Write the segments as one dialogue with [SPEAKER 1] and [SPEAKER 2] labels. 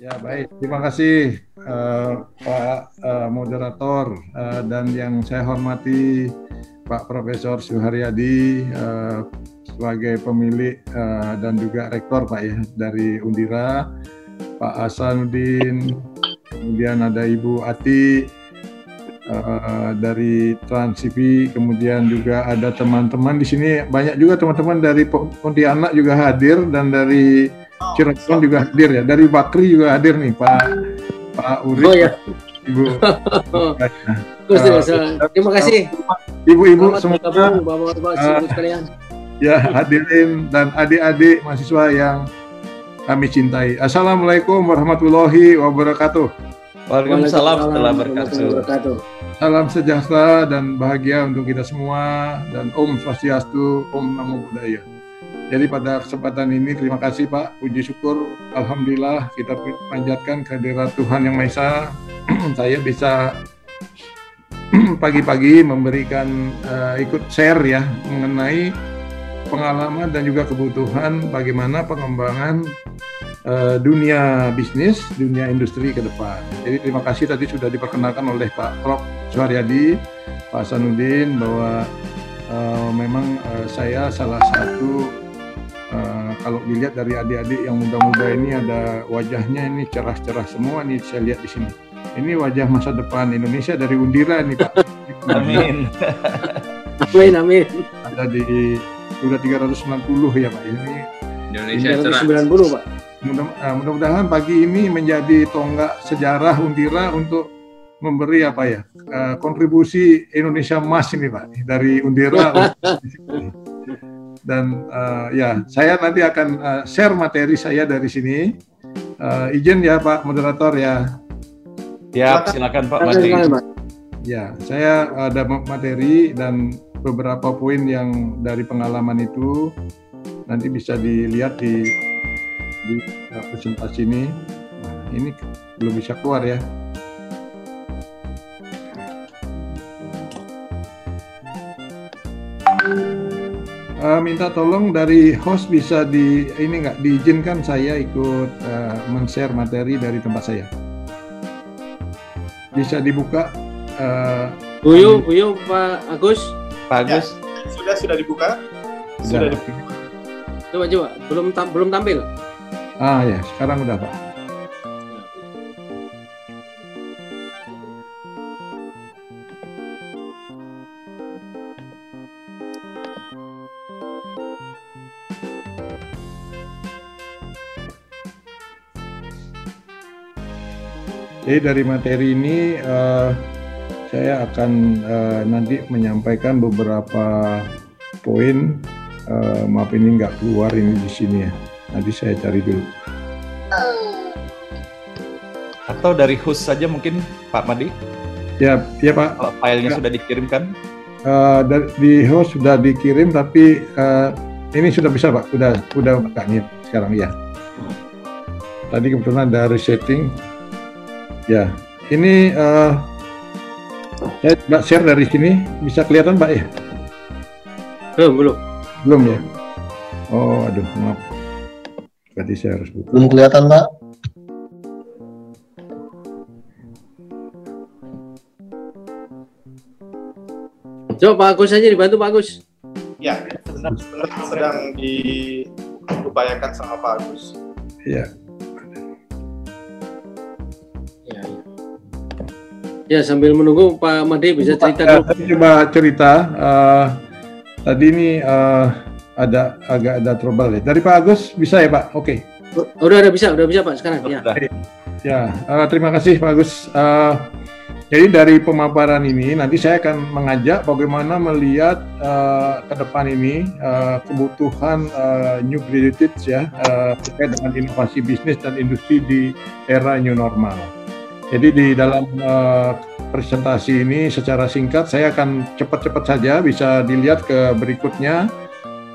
[SPEAKER 1] Ya baik, terima kasih uh, Pak uh, Moderator uh, dan yang saya hormati Pak Profesor Suharyadi uh, sebagai pemilik uh, dan juga rektor Pak ya dari Undira, Pak Hasanuddin, kemudian ada Ibu Ati uh, dari Trans TV, kemudian juga ada teman-teman di sini. Banyak juga teman-teman dari Pontianak juga hadir dan dari Cirebon juga hadir ya. Dari Bakri juga hadir nih Pak Pak Uri. Oh ya. Ibu.
[SPEAKER 2] uh, terima kasih.
[SPEAKER 1] Ibu-ibu semua. Bapak-bapak uh, sekalian. Ya, hadirin dan adik-adik mahasiswa yang kami cintai. Assalamualaikum warahmatullahi wabarakatuh.
[SPEAKER 2] Waalaikumsalam warahmatullahi wabarakatuh.
[SPEAKER 1] Salam sejahtera dan bahagia untuk kita semua dan Om Swastiastu, Om Namo Buddhaya. Jadi pada kesempatan ini terima kasih Pak, puji syukur, Alhamdulillah kita panjatkan kehadirat Tuhan Yang Maha Esa. Saya bisa pagi-pagi memberikan uh, ikut share ya mengenai pengalaman dan juga kebutuhan bagaimana pengembangan uh, dunia bisnis, dunia industri ke depan. Jadi terima kasih tadi sudah diperkenalkan oleh Pak Prof. Suharyadi, Pak Sanudin bahwa uh, memang uh, saya salah satu Uh, kalau dilihat dari adik-adik yang muda-muda ini ada wajahnya ini cerah-cerah semua nih saya lihat di sini. Ini wajah masa depan Indonesia dari Undira nih Pak.
[SPEAKER 2] amin.
[SPEAKER 1] amin amin. Ada di sudah 390 ya Pak. Ini
[SPEAKER 2] Indonesia 390 Pak.
[SPEAKER 1] Mudah, uh, mudah-mudahan pagi ini menjadi tonggak sejarah Undira untuk memberi apa ya uh, kontribusi Indonesia emas ini Pak dari Undira. dan uh, ya saya nanti akan uh, share materi saya dari sini. Uh, izin ya Pak Moderator ya.
[SPEAKER 2] Ya, silakan Pak Materi.
[SPEAKER 1] Ya, saya ada materi dan beberapa poin yang dari pengalaman itu nanti bisa dilihat di di presentasi ini. Nah, ini belum bisa keluar ya. Uh, minta tolong dari host bisa di ini nggak diizinkan saya ikut uh, men-share materi dari tempat saya. Bisa dibuka.
[SPEAKER 2] Uh, Buyu, Buyu, Pak Agus.
[SPEAKER 3] Pak Agus. Ya, sudah sudah dibuka.
[SPEAKER 2] Sudah dibuka. Coba coba, belum tam belum tampil.
[SPEAKER 1] Ah ya, sekarang udah Pak. Jadi dari materi ini uh, saya akan uh, nanti menyampaikan beberapa poin. Uh, maaf ini nggak keluar ini di sini ya. Nanti saya cari dulu.
[SPEAKER 2] Atau dari host saja mungkin Pak Madi?
[SPEAKER 1] Ya, ya Pak.
[SPEAKER 2] Kalau filenya ya. sudah dikirimkan?
[SPEAKER 1] Uh, di host sudah dikirim tapi uh, ini sudah bisa Pak. Sudah sudah buka sekarang ya. Tadi kebetulan ada resetting Ya, ini uh, saya Mbak share dari sini bisa kelihatan Pak ya?
[SPEAKER 2] Belum, belum.
[SPEAKER 1] Belum ya? Oh, aduh, maaf. Berarti saya harus
[SPEAKER 4] buka. Belum kelihatan Pak.
[SPEAKER 2] Coba Pak Agus saja dibantu Pak Agus.
[SPEAKER 3] Ya, sedang, sedang diupayakan sama Pak Agus.
[SPEAKER 1] Iya.
[SPEAKER 2] Ya sambil menunggu Pak Made bisa cerita
[SPEAKER 1] dulu. Saya coba cerita. Uh, tadi ini uh, ada agak ada trouble ya. Dari Pak Agus bisa ya Pak? Oke.
[SPEAKER 2] Okay. Oh, udah ada bisa, udah bisa Pak sekarang ya.
[SPEAKER 1] Ya, uh, terima kasih Pak Agus. Uh, jadi dari pemaparan ini nanti saya akan mengajak bagaimana melihat uh, ke depan ini uh, kebutuhan uh, new graduates ya uh, terkait dengan inovasi bisnis dan industri di era new normal. Jadi di dalam uh, presentasi ini secara singkat saya akan cepat-cepat saja bisa dilihat ke berikutnya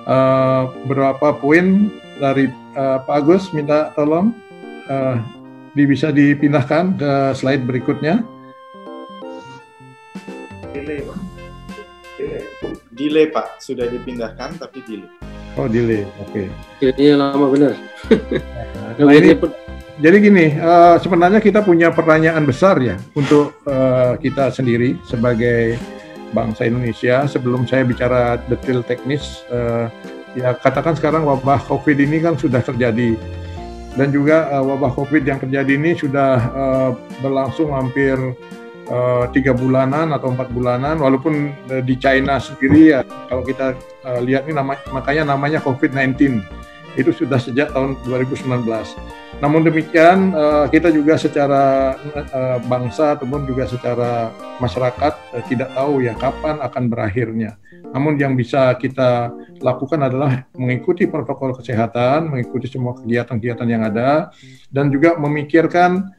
[SPEAKER 1] uh, berapa poin dari uh, Pak Agus minta tolong uh, di, bisa dipindahkan ke slide berikutnya.
[SPEAKER 3] Delay Pak. Delay Pak, sudah dipindahkan tapi delay.
[SPEAKER 1] Oh delay, oke. Okay.
[SPEAKER 2] Delaynya lama benar.
[SPEAKER 1] nah, ini, jadi gini, uh, sebenarnya kita punya pertanyaan besar ya untuk uh, kita sendiri sebagai bangsa Indonesia. Sebelum saya bicara detail teknis, uh, ya katakan sekarang wabah COVID ini kan sudah terjadi. Dan juga uh, wabah COVID yang terjadi ini sudah uh, berlangsung hampir uh, tiga bulanan atau empat bulanan, walaupun uh, di China sendiri ya kalau kita uh, lihat ini nama, makanya namanya COVID-19 itu sudah sejak tahun 2019. Namun demikian kita juga secara bangsa ataupun juga secara masyarakat tidak tahu ya kapan akan berakhirnya. Namun yang bisa kita lakukan adalah mengikuti protokol kesehatan, mengikuti semua kegiatan-kegiatan yang ada, dan juga memikirkan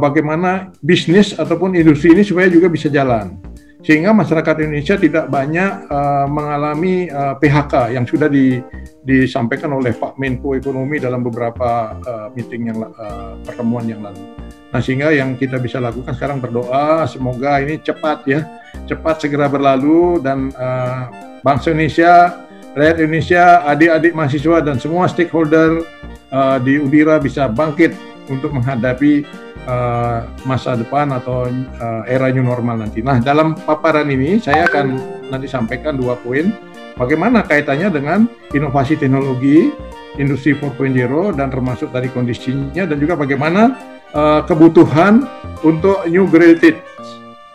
[SPEAKER 1] bagaimana bisnis ataupun industri ini supaya juga bisa jalan. Sehingga masyarakat Indonesia tidak banyak uh, mengalami uh, PHK yang sudah di, disampaikan oleh Pak Menko Ekonomi dalam beberapa uh, meeting yang uh, pertemuan yang lalu. Nah, sehingga yang kita bisa lakukan sekarang berdoa semoga ini cepat ya cepat segera berlalu dan uh, bangsa Indonesia, rakyat Indonesia, adik-adik mahasiswa dan semua stakeholder uh, di Udira bisa bangkit untuk menghadapi uh, masa depan atau uh, era new normal nanti. Nah, dalam paparan ini saya akan nanti sampaikan dua poin. Bagaimana kaitannya dengan inovasi teknologi, industri 4.0 dan termasuk tadi kondisinya dan juga bagaimana uh, kebutuhan untuk new graded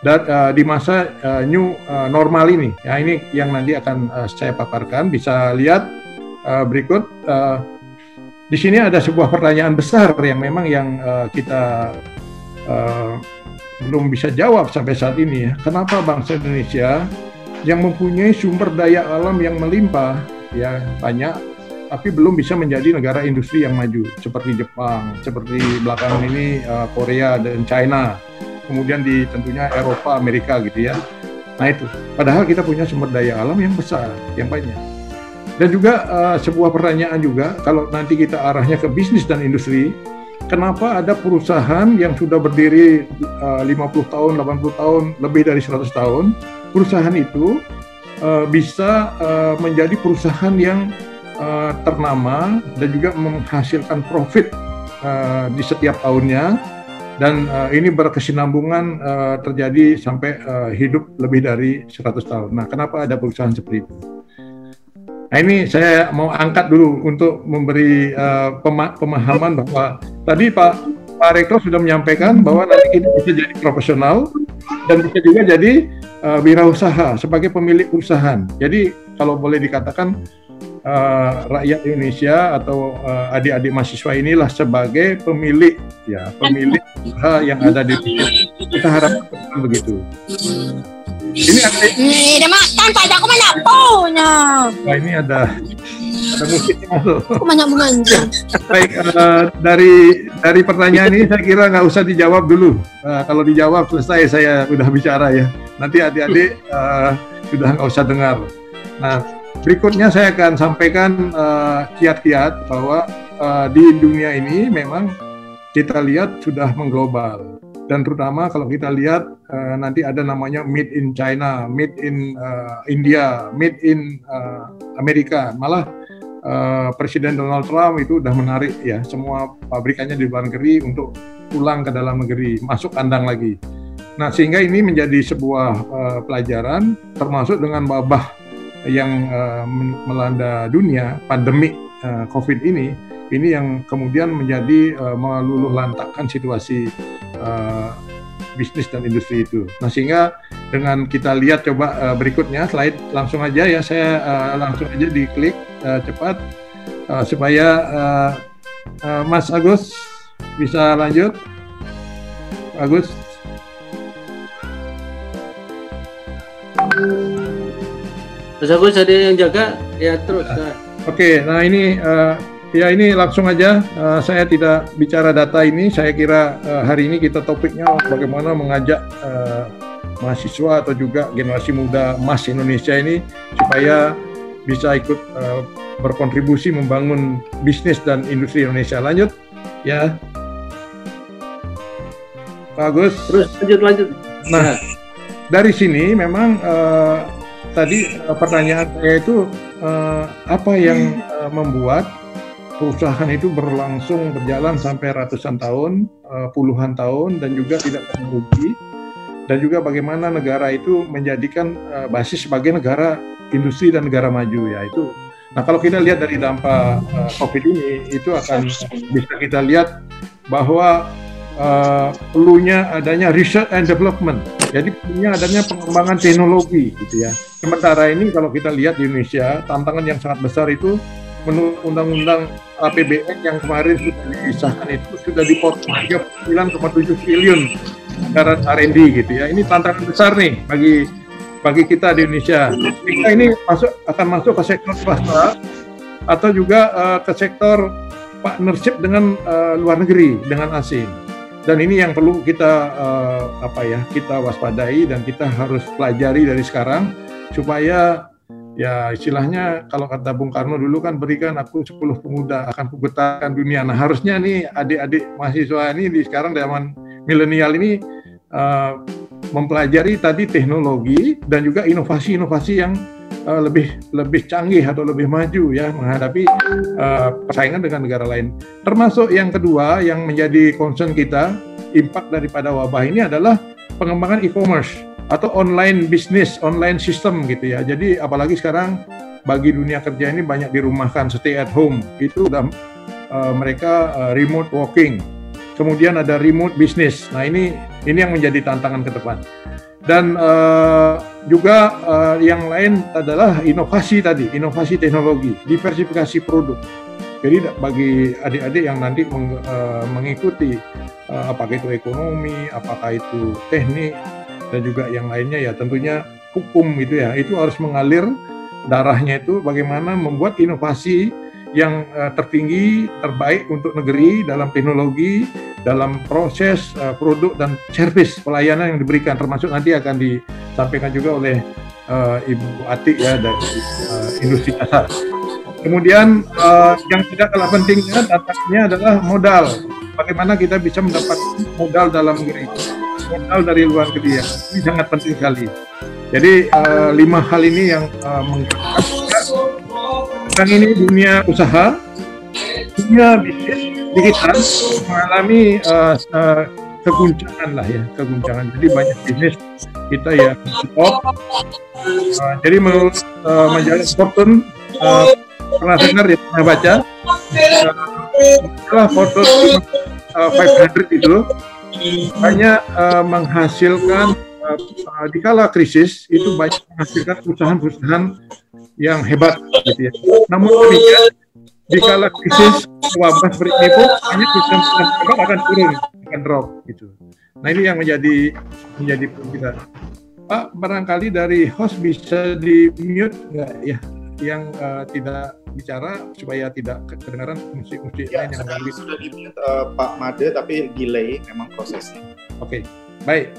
[SPEAKER 1] dan uh, di masa uh, new uh, normal ini. Ya ini yang nanti akan uh, saya paparkan. Bisa lihat uh, berikut. Uh, di sini ada sebuah pertanyaan besar yang memang yang uh, kita uh, belum bisa jawab sampai saat ini ya. Kenapa bangsa Indonesia yang mempunyai sumber daya alam yang melimpah ya banyak tapi belum bisa menjadi negara industri yang maju seperti Jepang, seperti belakangan ini uh, Korea dan China kemudian di tentunya Eropa, Amerika gitu ya. Nah itu, padahal kita punya sumber daya alam yang besar, yang banyak. Dan juga uh, sebuah pertanyaan juga, kalau nanti kita arahnya ke bisnis dan industri, kenapa ada perusahaan yang sudah berdiri uh, 50 tahun, 80 tahun, lebih dari 100 tahun, perusahaan itu uh, bisa uh, menjadi perusahaan yang uh, ternama dan juga menghasilkan profit uh, di setiap tahunnya, dan uh, ini berkesinambungan uh, terjadi sampai uh, hidup lebih dari 100 tahun. Nah, kenapa ada perusahaan seperti itu? Nah, ini saya mau angkat dulu untuk memberi uh, pema pemahaman bahwa tadi Pak Pak Rektor sudah menyampaikan bahwa nanti ini bisa jadi profesional dan bisa juga jadi uh, wirausaha sebagai pemilik perusahaan. Jadi kalau boleh dikatakan uh, rakyat Indonesia atau uh, adik-adik mahasiswa inilah sebagai pemilik ya pemilik usaha yang ada di kita harapkan begitu. Ini ada ini makan pada aku mana punya. Nah ini ada ada musiknya masuk. Aku banyak menganja. Baik uh, dari dari pertanyaan ini saya kira nggak usah dijawab dulu. Uh, kalau dijawab selesai saya udah bicara ya. Nanti adik-adik uh, sudah nggak usah dengar. Nah Berikutnya saya akan sampaikan eh, kiat-kiat uh, bahwa uh, di dunia ini memang kita lihat sudah mengglobal dan terutama kalau kita lihat uh, nanti ada namanya made in China, made in uh, India, made in uh, Amerika. Malah uh, Presiden Donald Trump itu sudah menarik ya semua pabrikannya di luar negeri untuk pulang ke dalam negeri, masuk kandang lagi. Nah, sehingga ini menjadi sebuah uh, pelajaran termasuk dengan wabah yang uh, melanda dunia pandemi uh, COVID ini ini yang kemudian menjadi uh, meluluh lantakkan situasi uh, bisnis dan industri itu. Nah sehingga dengan kita lihat coba uh, berikutnya slide langsung aja ya saya uh, langsung aja diklik uh, cepat uh, supaya uh, uh, Mas Agus bisa lanjut. Agus.
[SPEAKER 2] Mas Agus ada yang jaga ya terus. Nah.
[SPEAKER 1] Oke, okay, nah ini uh, ya ini langsung aja uh, saya tidak bicara data ini. Saya kira uh, hari ini kita topiknya bagaimana mengajak uh, mahasiswa atau juga generasi muda emas Indonesia ini supaya bisa ikut uh, berkontribusi membangun bisnis dan industri Indonesia. Lanjut ya. Bagus.
[SPEAKER 2] Terus lanjut lanjut.
[SPEAKER 1] Nah, dari sini memang uh, tadi uh, pertanyaan saya itu uh, apa yang uh, membuat perusahaan itu berlangsung berjalan sampai ratusan tahun, uh, puluhan tahun dan juga tidak pernah rugi dan juga bagaimana negara itu menjadikan uh, basis sebagai negara industri dan negara maju ya itu. Nah kalau kita lihat dari dampak uh, COVID ini itu akan bisa kita lihat bahwa uh, perlunya adanya research and development. Jadi punya adanya pengembangan teknologi gitu ya. Sementara ini kalau kita lihat di Indonesia tantangan yang sangat besar itu menurut undang-undang APBN yang kemarin sudah disahkan itu sudah dipotong 9,7 triliun anggaran R&D gitu ya. Ini tantangan besar nih bagi bagi kita di Indonesia. Kita ini masuk akan masuk ke sektor swasta atau juga uh, ke sektor partnership dengan uh, luar negeri dengan asing. Dan ini yang perlu kita uh, apa ya kita waspadai dan kita harus pelajari dari sekarang supaya ya istilahnya kalau kata Bung Karno dulu kan berikan aku 10 pemuda akan kugetarkan dunia. Nah harusnya nih adik-adik mahasiswa ini di sekarang zaman milenial ini uh, mempelajari tadi teknologi dan juga inovasi-inovasi yang uh, lebih lebih canggih atau lebih maju ya menghadapi uh, persaingan dengan negara lain. Termasuk yang kedua yang menjadi concern kita impact daripada wabah ini adalah pengembangan e-commerce atau online bisnis, online system gitu ya. Jadi apalagi sekarang bagi dunia kerja ini banyak dirumahkan, stay at home. Itu udah uh, mereka uh, remote working. Kemudian ada remote business. Nah ini ini yang menjadi tantangan ke depan. Dan uh, juga uh, yang lain adalah inovasi tadi, inovasi teknologi, diversifikasi produk. Jadi bagi adik-adik yang nanti meng, uh, mengikuti uh, apakah itu ekonomi, apakah itu teknik, dan juga yang lainnya ya tentunya hukum gitu ya itu harus mengalir darahnya itu bagaimana membuat inovasi yang uh, tertinggi terbaik untuk negeri dalam teknologi dalam proses uh, produk dan service pelayanan yang diberikan termasuk nanti akan disampaikan juga oleh uh, Ibu Atik ya dari uh, industri jasa. Kemudian uh, yang tidak kalah pentingnya tantangannya adalah modal. Bagaimana kita bisa mendapat modal dalam negeri modal dari luar negeri ya. Ini sangat penting sekali. Jadi uh, lima hal ini yang uh, menggerakkan sekarang ini dunia usaha, dunia bisnis digital mengalami uh, uh, keguncangan lah ya, keguncangan. Jadi banyak bisnis kita ya stop. Uh, jadi menurut uh, majalah Fortune uh, pernah dengar ya pernah baca uh, Fortune uh, 500 itu banyak uh, menghasilkan uh, uh, di kala krisis itu banyak menghasilkan perusahaan-perusahaan yang hebat gitu ya. Namun demikian di kala krisis wabah seperti ini pun banyak perusahaan hebat akan turun akan drop gitu. Nah ini yang menjadi menjadi kita. Pak barangkali dari host bisa di mute nggak ya yang uh, tidak bicara supaya tidak kedengaran musik-musik
[SPEAKER 3] ya, lain yang mungkin sudah di mute uh, Pak Made tapi delay memang prosesnya.
[SPEAKER 1] Oke, okay. baik.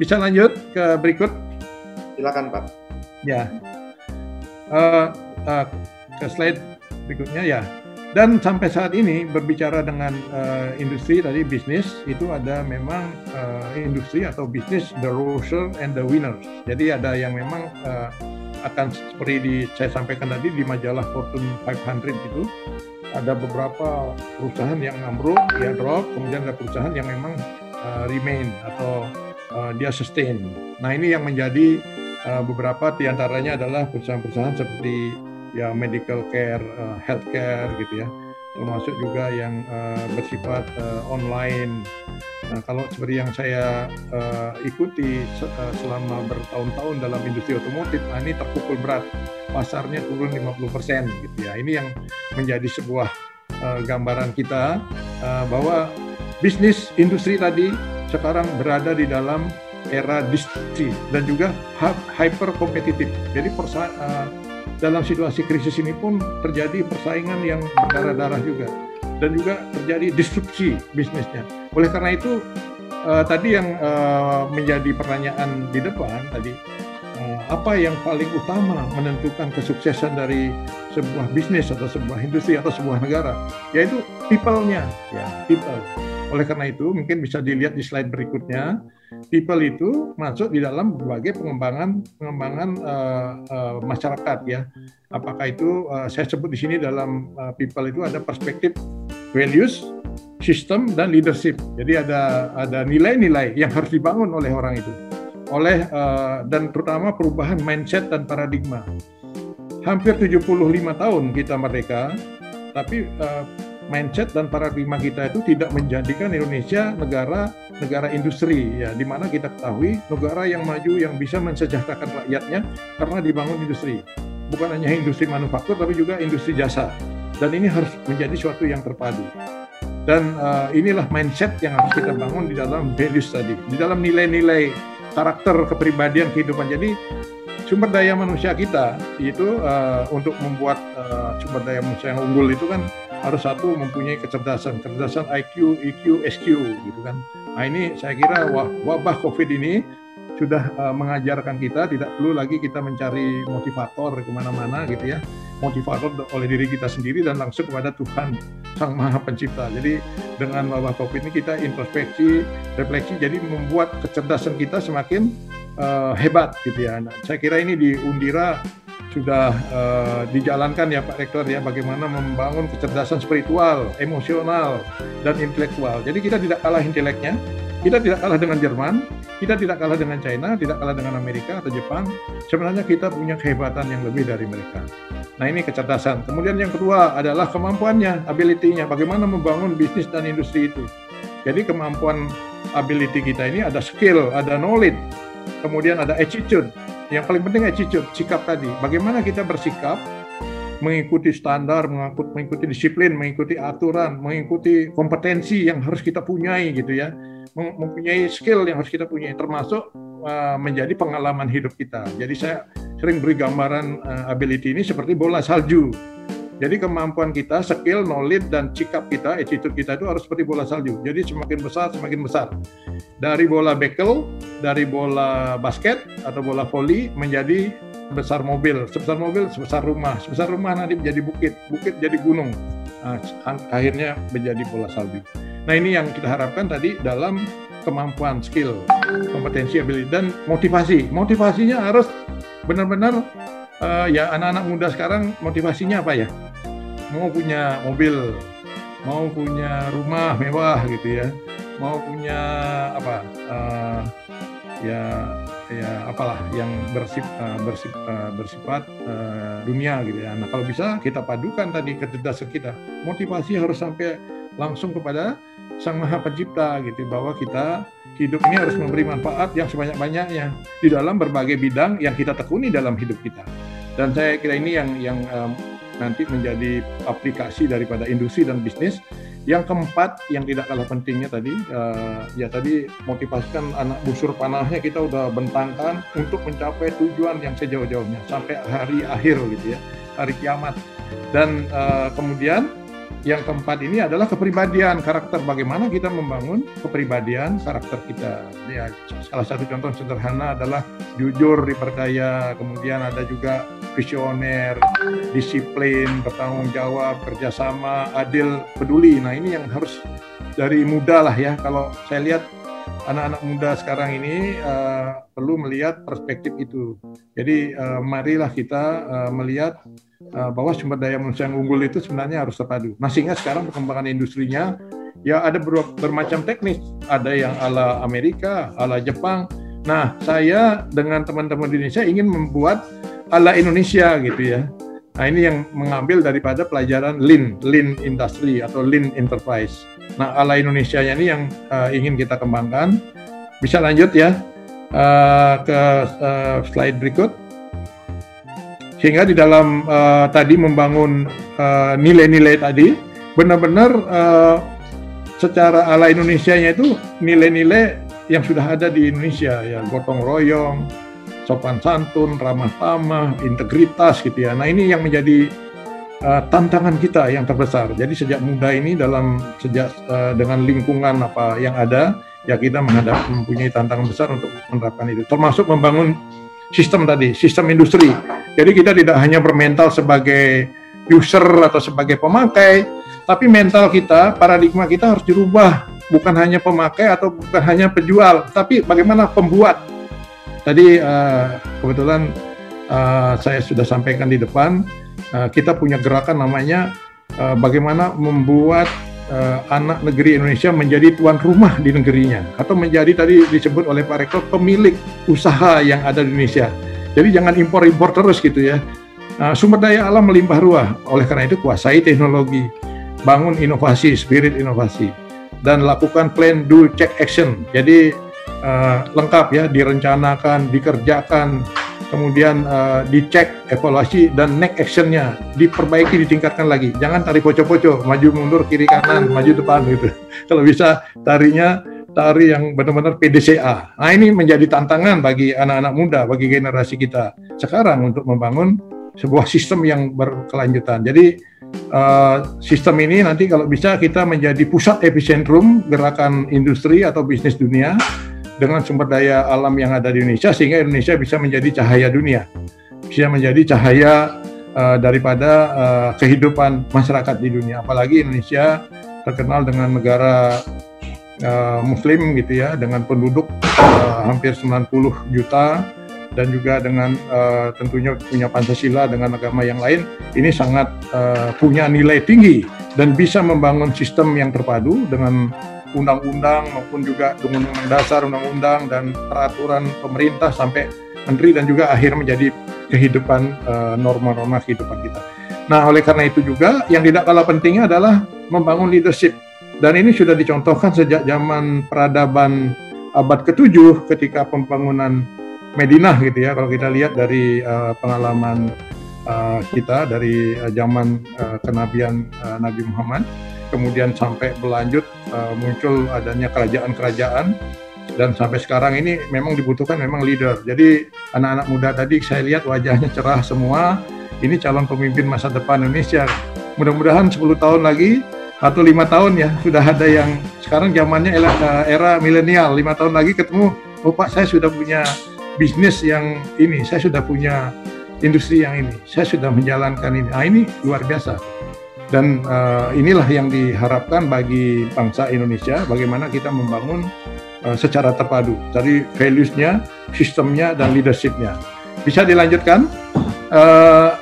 [SPEAKER 1] Bisa lanjut ke berikut?
[SPEAKER 3] Silakan Pak.
[SPEAKER 1] Ya. Uh, uh, ke slide berikutnya ya. Dan sampai saat ini berbicara dengan uh, industri tadi bisnis itu ada memang uh, industri atau bisnis the loser and the winners. Jadi ada yang memang uh, akan seperti di saya sampaikan tadi di majalah Fortune 500 itu ada beberapa perusahaan yang ambruk, dia drop, kemudian ada perusahaan yang memang uh, remain atau uh, dia sustain. Nah ini yang menjadi uh, beberapa di antaranya adalah perusahaan-perusahaan seperti ya medical care, uh, healthcare gitu ya, termasuk juga yang uh, bersifat uh, online Nah, kalau seperti yang saya uh, ikuti uh, selama bertahun-tahun dalam industri otomotif, nah ini terpukul berat. Pasarnya turun 50% gitu ya. Ini yang menjadi sebuah uh, gambaran kita uh, bahwa bisnis industri tadi sekarang berada di dalam era disrupsi dan juga hyper kompetitif. Jadi persa uh, dalam situasi krisis ini pun terjadi persaingan yang berdarah-darah juga dan juga terjadi disrupsi bisnisnya. Oleh karena itu uh, tadi yang uh, menjadi pertanyaan di depan tadi uh, apa yang paling utama menentukan kesuksesan dari sebuah bisnis atau sebuah industri atau sebuah negara, yaitu people-nya, ya people. Oleh karena itu, mungkin bisa dilihat di slide berikutnya, people itu masuk di dalam berbagai pengembangan pengembangan uh, uh, masyarakat ya. Apakah itu uh, saya sebut di sini dalam uh, people itu ada perspektif values, sistem dan leadership. Jadi ada ada nilai-nilai yang harus dibangun oleh orang itu oleh uh, dan terutama perubahan mindset dan paradigma. Hampir 75 tahun kita merdeka, tapi uh, mindset dan paradigma kita itu tidak menjadikan Indonesia negara negara industri ya di mana kita ketahui negara yang maju yang bisa mensejahterakan rakyatnya karena dibangun industri. Bukan hanya industri manufaktur tapi juga industri jasa. Dan ini harus menjadi suatu yang terpadu. Dan uh, inilah mindset yang harus kita bangun di dalam values tadi, di dalam nilai-nilai karakter kepribadian kehidupan. Jadi sumber daya manusia kita itu uh, untuk membuat uh, sumber daya manusia yang unggul itu kan harus satu mempunyai kecerdasan, kecerdasan IQ, EQ, SQ gitu kan. Nah ini saya kira wabah COVID ini sudah uh, mengajarkan kita tidak perlu lagi kita mencari motivator ke mana-mana gitu ya motivator oleh diri kita sendiri dan langsung kepada Tuhan Sang Maha Pencipta. Jadi dengan wabah COVID ini kita introspeksi, refleksi, jadi membuat kecerdasan kita semakin uh, hebat gitu ya. Nah, saya kira ini di Undira sudah uh, dijalankan ya Pak Rektor ya bagaimana membangun kecerdasan spiritual, emosional dan intelektual. Jadi kita tidak kalah inteleknya, kita tidak kalah dengan Jerman, kita tidak kalah dengan China, tidak kalah dengan Amerika atau Jepang. Sebenarnya kita punya kehebatan yang lebih dari mereka. Nah ini kecerdasan. Kemudian yang kedua adalah kemampuannya, ability-nya. Bagaimana membangun bisnis dan industri itu. Jadi kemampuan ability kita ini ada skill, ada knowledge, kemudian ada attitude. Yang paling penting attitude, sikap tadi. Bagaimana kita bersikap mengikuti standar, mengikuti disiplin, mengikuti aturan, mengikuti kompetensi yang harus kita punyai gitu ya, mempunyai skill yang harus kita punyai, termasuk uh, menjadi pengalaman hidup kita. Jadi saya sering beri gambaran uh, ability ini seperti bola salju. Jadi kemampuan kita, skill, knowledge, dan sikap kita, attitude kita itu harus seperti bola salju. Jadi semakin besar, semakin besar. Dari bola bekel, dari bola basket atau bola voli menjadi besar mobil, sebesar mobil sebesar rumah, sebesar rumah nanti menjadi bukit, bukit jadi gunung. Nah, akhirnya menjadi bola salju. Nah ini yang kita harapkan tadi dalam kemampuan, skill, kompetensi, ability, dan motivasi. Motivasinya harus benar-benar uh, ya anak-anak muda sekarang motivasinya apa ya? Mau punya mobil, mau punya rumah mewah gitu ya, mau punya apa? Uh, ya ya apalah yang bersif, uh, bersif, uh, bersifat uh, dunia gitu ya. Nah kalau bisa kita padukan tadi kecerdasan kita, motivasi harus sampai langsung kepada Sang Maha Pencipta gitu bahwa kita hidup ini harus memberi manfaat yang sebanyak-banyaknya di dalam berbagai bidang yang kita tekuni dalam hidup kita. Dan saya kira ini yang yang um, nanti menjadi aplikasi daripada industri dan bisnis. Yang keempat yang tidak kalah pentingnya tadi uh, ya tadi motivasikan anak busur panahnya kita udah bentangkan untuk mencapai tujuan yang sejauh-jauhnya sampai hari akhir gitu ya hari kiamat. Dan uh, kemudian yang keempat ini adalah kepribadian karakter. Bagaimana kita membangun kepribadian karakter kita? Ya salah satu contoh sederhana adalah jujur dipercaya. Kemudian ada juga visioner disiplin bertanggung jawab kerjasama adil peduli. Nah ini yang harus dari muda lah ya. Kalau saya lihat anak-anak muda sekarang ini uh, perlu melihat perspektif itu. Jadi uh, marilah kita uh, melihat Eh, bahwa sumber daya manusia yang unggul itu sebenarnya harus terpadu. Nah sehingga sekarang perkembangan industrinya? Ya ada ber bermacam teknis, ada yang ala Amerika, ala Jepang. Nah saya dengan teman-teman di Indonesia ingin membuat ala Indonesia gitu ya. Nah ini yang mengambil daripada pelajaran Lean, Lean Industry atau Lean Enterprise. Nah ala Indonesia ini yang uh, ingin kita kembangkan. Bisa lanjut ya uh, ke uh, slide berikut. Sehingga di dalam uh, tadi membangun nilai-nilai uh, tadi benar-benar uh, secara ala Indonesia-nya itu nilai-nilai yang sudah ada di Indonesia ya gotong royong, sopan santun, ramah tamah, integritas gitu ya. Nah ini yang menjadi uh, tantangan kita yang terbesar. Jadi sejak muda ini dalam sejak uh, dengan lingkungan apa yang ada ya kita menghadap mempunyai tantangan besar untuk menerapkan itu. Termasuk membangun sistem tadi, sistem industri. Jadi kita tidak hanya bermental sebagai user atau sebagai pemakai, tapi mental kita, paradigma kita harus dirubah. Bukan hanya pemakai atau bukan hanya penjual, tapi bagaimana pembuat. Tadi uh, kebetulan uh, saya sudah sampaikan di depan, uh, kita punya gerakan namanya uh, bagaimana membuat uh, anak negeri Indonesia menjadi tuan rumah di negerinya atau menjadi tadi disebut oleh Pak Rektor pemilik usaha yang ada di Indonesia. Jadi jangan impor-impor terus gitu ya. Uh, sumber daya alam melimpah ruah. Oleh karena itu kuasai teknologi, bangun inovasi, spirit inovasi, dan lakukan plan, do, check, action. Jadi uh, lengkap ya, direncanakan, dikerjakan, kemudian uh, dicek, evaluasi, dan next actionnya diperbaiki, ditingkatkan lagi. Jangan tarik poco-poco, maju mundur, kiri kanan, maju depan gitu. Kalau bisa tarinya tari yang benar-benar PDCA. Nah ini menjadi tantangan bagi anak-anak muda, bagi generasi kita sekarang untuk membangun sebuah sistem yang berkelanjutan. Jadi uh, sistem ini nanti kalau bisa kita menjadi pusat epicentrum gerakan industri atau bisnis dunia dengan sumber daya alam yang ada di Indonesia sehingga Indonesia bisa menjadi cahaya dunia, bisa menjadi cahaya uh, daripada uh, kehidupan masyarakat di dunia. Apalagi Indonesia terkenal dengan negara uh, Muslim gitu ya, dengan penduduk uh, hampir 90 juta dan juga dengan uh, tentunya punya Pancasila dengan agama yang lain ini sangat uh, punya nilai tinggi dan bisa membangun sistem yang terpadu dengan undang-undang maupun juga undang-undang dasar, undang-undang dan peraturan pemerintah sampai menteri dan juga akhir menjadi kehidupan uh, norma-norma kehidupan kita. Nah, oleh karena itu juga yang tidak kalah pentingnya adalah membangun leadership. Dan ini sudah dicontohkan sejak zaman peradaban abad ke-7 ketika pembangunan Medina gitu ya. Kalau kita lihat dari uh, pengalaman uh, kita dari uh, zaman uh, kenabian uh, Nabi Muhammad kemudian sampai berlanjut uh, muncul adanya kerajaan-kerajaan dan sampai sekarang ini memang dibutuhkan memang leader. Jadi anak-anak muda tadi saya lihat wajahnya cerah semua. Ini calon pemimpin masa depan Indonesia. Mudah-mudahan 10 tahun lagi atau lima tahun ya sudah ada yang sekarang zamannya era, era milenial. Lima tahun lagi ketemu, oh Pak saya sudah punya bisnis yang ini, saya sudah punya industri yang ini, saya sudah menjalankan ini. Nah ini luar biasa dan uh, inilah yang diharapkan bagi bangsa Indonesia bagaimana kita membangun uh, secara terpadu. Dari values-nya, sistemnya dan leadership-nya. Bisa dilanjutkan? Uh,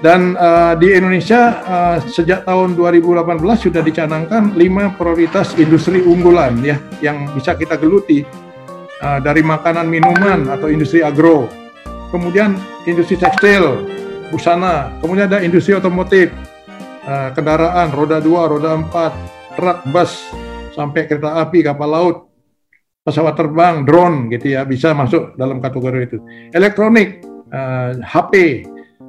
[SPEAKER 1] dan uh, di Indonesia uh, sejak tahun 2018 sudah dicanangkan lima prioritas industri unggulan ya yang bisa kita geluti. Uh, dari makanan minuman atau industri agro, kemudian industri tekstil, busana, kemudian ada industri otomotif, uh, kendaraan roda dua, roda empat, truk, bus, sampai kereta api, kapal laut, pesawat terbang, drone gitu ya bisa masuk dalam kategori itu. Elektronik, uh, eh, HP,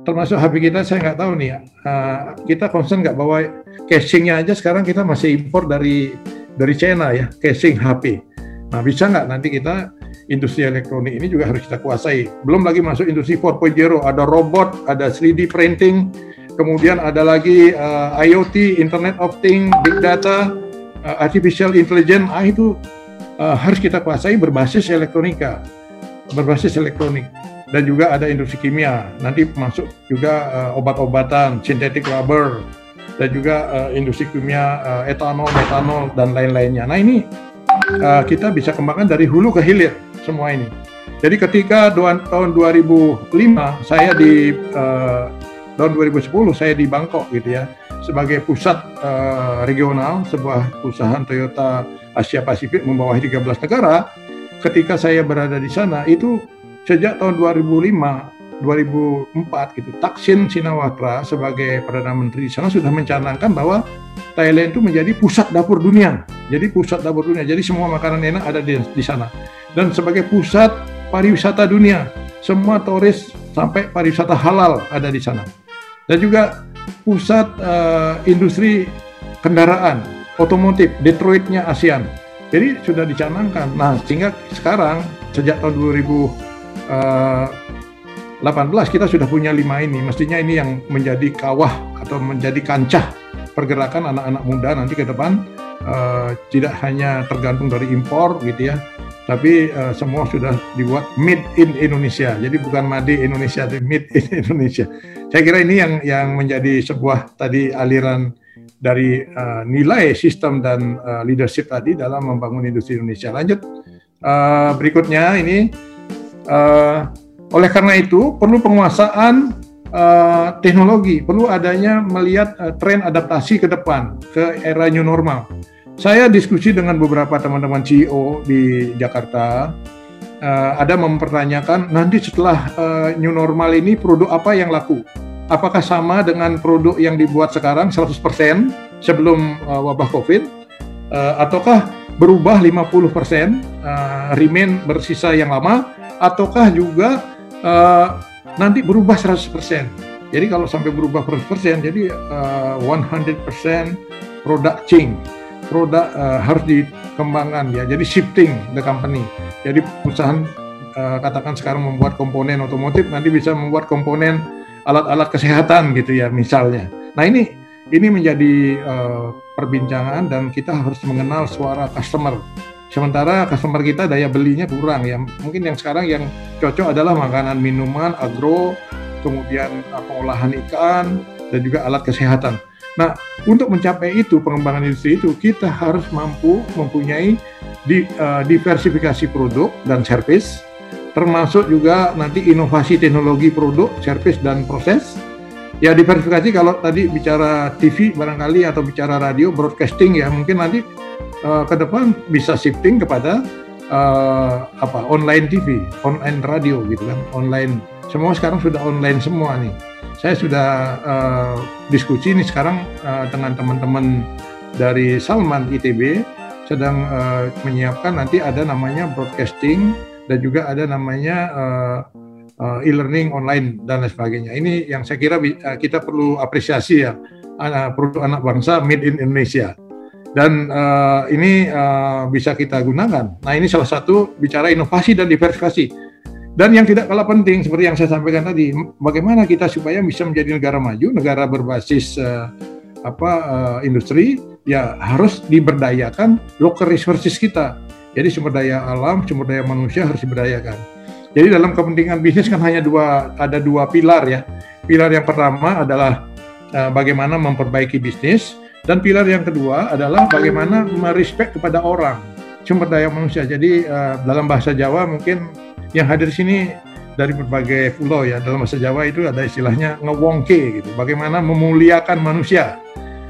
[SPEAKER 1] termasuk HP kita saya nggak tahu nih uh, kita concern nggak bawa casingnya aja sekarang kita masih impor dari dari China ya casing HP. Nah bisa nggak nanti kita industri elektronik ini juga harus kita kuasai. Belum lagi masuk industri 4.0 ada robot, ada 3D printing, kemudian ada lagi uh, IoT, Internet of Things, Big Data, uh, Artificial Intelligence, ah itu uh, harus kita kuasai berbasis elektronika, berbasis elektronik. Dan juga ada industri kimia, nanti masuk juga uh, obat-obatan, synthetic rubber, dan juga uh, industri kimia, uh, etanol, metanol, dan lain-lainnya. Nah ini uh, kita bisa kembangkan dari hulu ke hilir semua ini. Jadi ketika tahun 2005 saya di uh, tahun 2010 saya di Bangkok gitu ya sebagai pusat uh, regional sebuah perusahaan Toyota Asia Pasifik membawahi 13 negara. Ketika saya berada di sana itu sejak tahun 2005 2004 gitu Taksin Sinawatra sebagai perdana menteri di sana sudah mencanangkan bahwa Thailand itu menjadi pusat dapur dunia. Jadi pusat dapur dunia. Jadi semua makanan enak ada di, di sana. Dan sebagai pusat pariwisata dunia, semua turis sampai pariwisata halal ada di sana dan juga pusat uh, industri kendaraan otomotif Detroitnya ASEAN. Jadi sudah dicanangkan. Nah, sehingga sekarang sejak tahun 2018 eh, kita sudah punya lima ini. Mestinya ini yang menjadi kawah atau menjadi kancah pergerakan anak-anak muda nanti ke depan uh, tidak hanya tergantung dari impor gitu ya, tapi uh, semua sudah dibuat made in Indonesia. Jadi bukan made Indonesia, tapi made in Indonesia. Saya kira ini yang yang menjadi sebuah tadi aliran dari uh, nilai sistem dan uh, leadership tadi dalam membangun industri Indonesia. Lanjut uh, berikutnya ini uh, oleh karena itu perlu penguasaan uh, teknologi, perlu adanya melihat uh, tren adaptasi ke depan ke era new normal. Saya diskusi dengan beberapa teman-teman CEO di Jakarta, uh, ada mempertanyakan nanti setelah uh, new normal ini produk apa yang laku? Apakah sama dengan produk yang dibuat sekarang 100% sebelum uh, wabah COVID? Uh, ataukah berubah 50% uh, remain bersisa yang lama? Ataukah juga uh, nanti berubah 100%? Jadi kalau sampai berubah 100%, jadi uh, 100% product change produk uh, harus dikembangkan ya. Jadi shifting the company. Jadi perusahaan uh, katakan sekarang membuat komponen otomotif nanti bisa membuat komponen alat-alat kesehatan gitu ya misalnya. Nah ini ini menjadi uh, perbincangan dan kita harus mengenal suara customer. Sementara customer kita daya belinya kurang ya. Mungkin yang sekarang yang cocok adalah makanan minuman, agro, kemudian pengolahan ikan dan juga alat kesehatan. Nah, untuk mencapai itu pengembangan industri itu kita harus mampu mempunyai di, uh, diversifikasi produk dan service, termasuk juga nanti inovasi teknologi produk, service dan proses. Ya diversifikasi kalau tadi bicara TV barangkali atau bicara radio broadcasting ya mungkin nanti uh, ke depan bisa shifting kepada uh, apa online TV, online radio gitu kan, online semua sekarang sudah online semua nih saya sudah uh, diskusi ini sekarang uh, dengan teman-teman dari Salman ITB sedang uh, menyiapkan nanti ada namanya broadcasting dan juga ada namanya uh, e-learning online dan lain sebagainya. Ini yang saya kira kita perlu apresiasi ya anak produk anak bangsa made in Indonesia dan uh, ini uh, bisa kita gunakan. Nah ini salah satu bicara inovasi dan diversifikasi dan yang tidak kalah penting seperti yang saya sampaikan tadi, bagaimana kita supaya bisa menjadi negara maju, negara berbasis uh, apa uh, industri, ya harus diberdayakan local resources kita. Jadi sumber daya alam, sumber daya manusia harus diberdayakan. Jadi dalam kepentingan bisnis kan hanya dua ada dua pilar ya. Pilar yang pertama adalah uh, bagaimana memperbaiki bisnis dan pilar yang kedua adalah bagaimana merespek kepada orang, sumber daya manusia. Jadi uh, dalam bahasa Jawa mungkin yang hadir sini dari berbagai pulau ya dalam bahasa Jawa itu ada istilahnya ngewongke gitu. Bagaimana memuliakan manusia.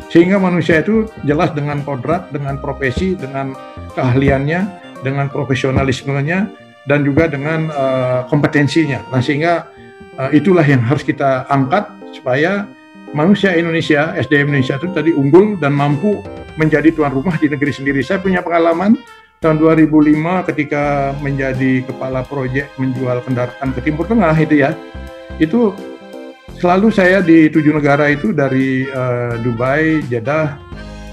[SPEAKER 1] Sehingga manusia itu jelas dengan kodrat dengan profesi dengan keahliannya dengan profesionalismenya dan juga dengan uh, kompetensinya. Nah sehingga uh, itulah yang harus kita angkat supaya manusia Indonesia SDM Indonesia itu tadi unggul dan mampu menjadi tuan rumah di negeri sendiri. Saya punya pengalaman tahun 2005 ketika menjadi kepala proyek menjual kendaraan ke Timur Tengah itu ya, itu selalu saya di tujuh negara itu dari uh, Dubai, Jeddah,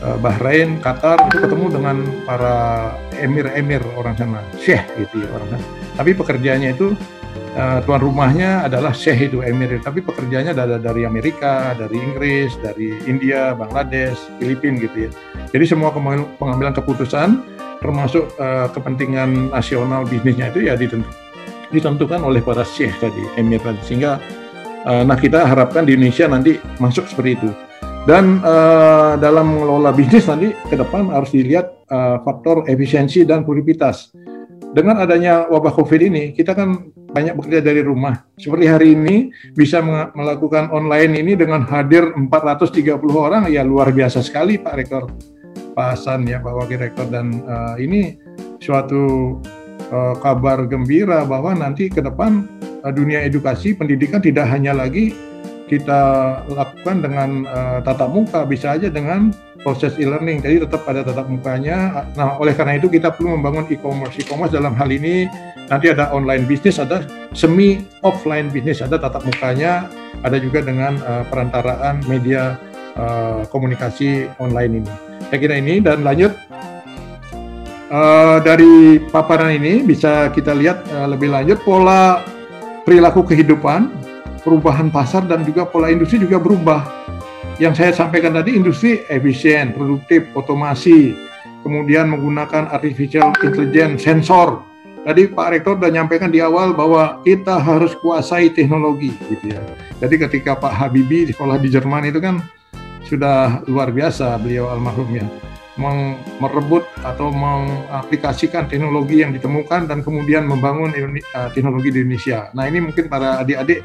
[SPEAKER 1] uh, Bahrain, Qatar itu ketemu dengan para emir-emir orang sana, syekh gitu ya orang sana. Tapi pekerjaannya itu uh, tuan rumahnya adalah syekh itu emir, tapi pekerjaannya ada dari Amerika, dari Inggris, dari India, Bangladesh, Filipina gitu ya. Jadi semua pengambilan keputusan termasuk uh, kepentingan nasional bisnisnya itu ya ditentu, ditentukan oleh para syekh tadi, emir tadi. Sehingga uh, nah kita harapkan di Indonesia nanti masuk seperti itu. Dan uh, dalam mengelola bisnis nanti ke depan harus dilihat uh, faktor efisiensi dan produktivitas. Dengan adanya wabah COVID ini, kita kan banyak bekerja dari rumah. Seperti hari ini bisa melakukan online ini dengan hadir 430 orang, ya luar biasa sekali Pak Rektor. Pak Hasan ya Pak Wakil dan uh, ini suatu uh, kabar gembira bahwa nanti ke depan uh, dunia edukasi pendidikan tidak hanya lagi kita lakukan dengan uh, tatap muka bisa aja dengan proses e-learning. Jadi tetap ada tatap mukanya. Nah oleh karena itu kita perlu membangun e-commerce. E-commerce dalam hal ini nanti ada online bisnis ada semi offline bisnis ada tatap mukanya. Ada juga dengan uh, perantaraan media uh, komunikasi online ini kira ini dan lanjut uh, dari paparan ini bisa kita lihat uh, lebih lanjut pola perilaku kehidupan, perubahan pasar dan juga pola industri juga berubah. Yang saya sampaikan tadi industri efisien, produktif, otomasi, kemudian menggunakan artificial intelligence, sensor Tadi Pak Rektor sudah nyampaikan di awal bahwa kita harus kuasai teknologi gitu ya. Jadi ketika Pak Habibie sekolah di Jerman itu kan sudah luar biasa beliau almarhum ya merebut atau mengaplikasikan teknologi yang ditemukan dan kemudian membangun uh, teknologi di Indonesia. Nah ini mungkin para adik-adik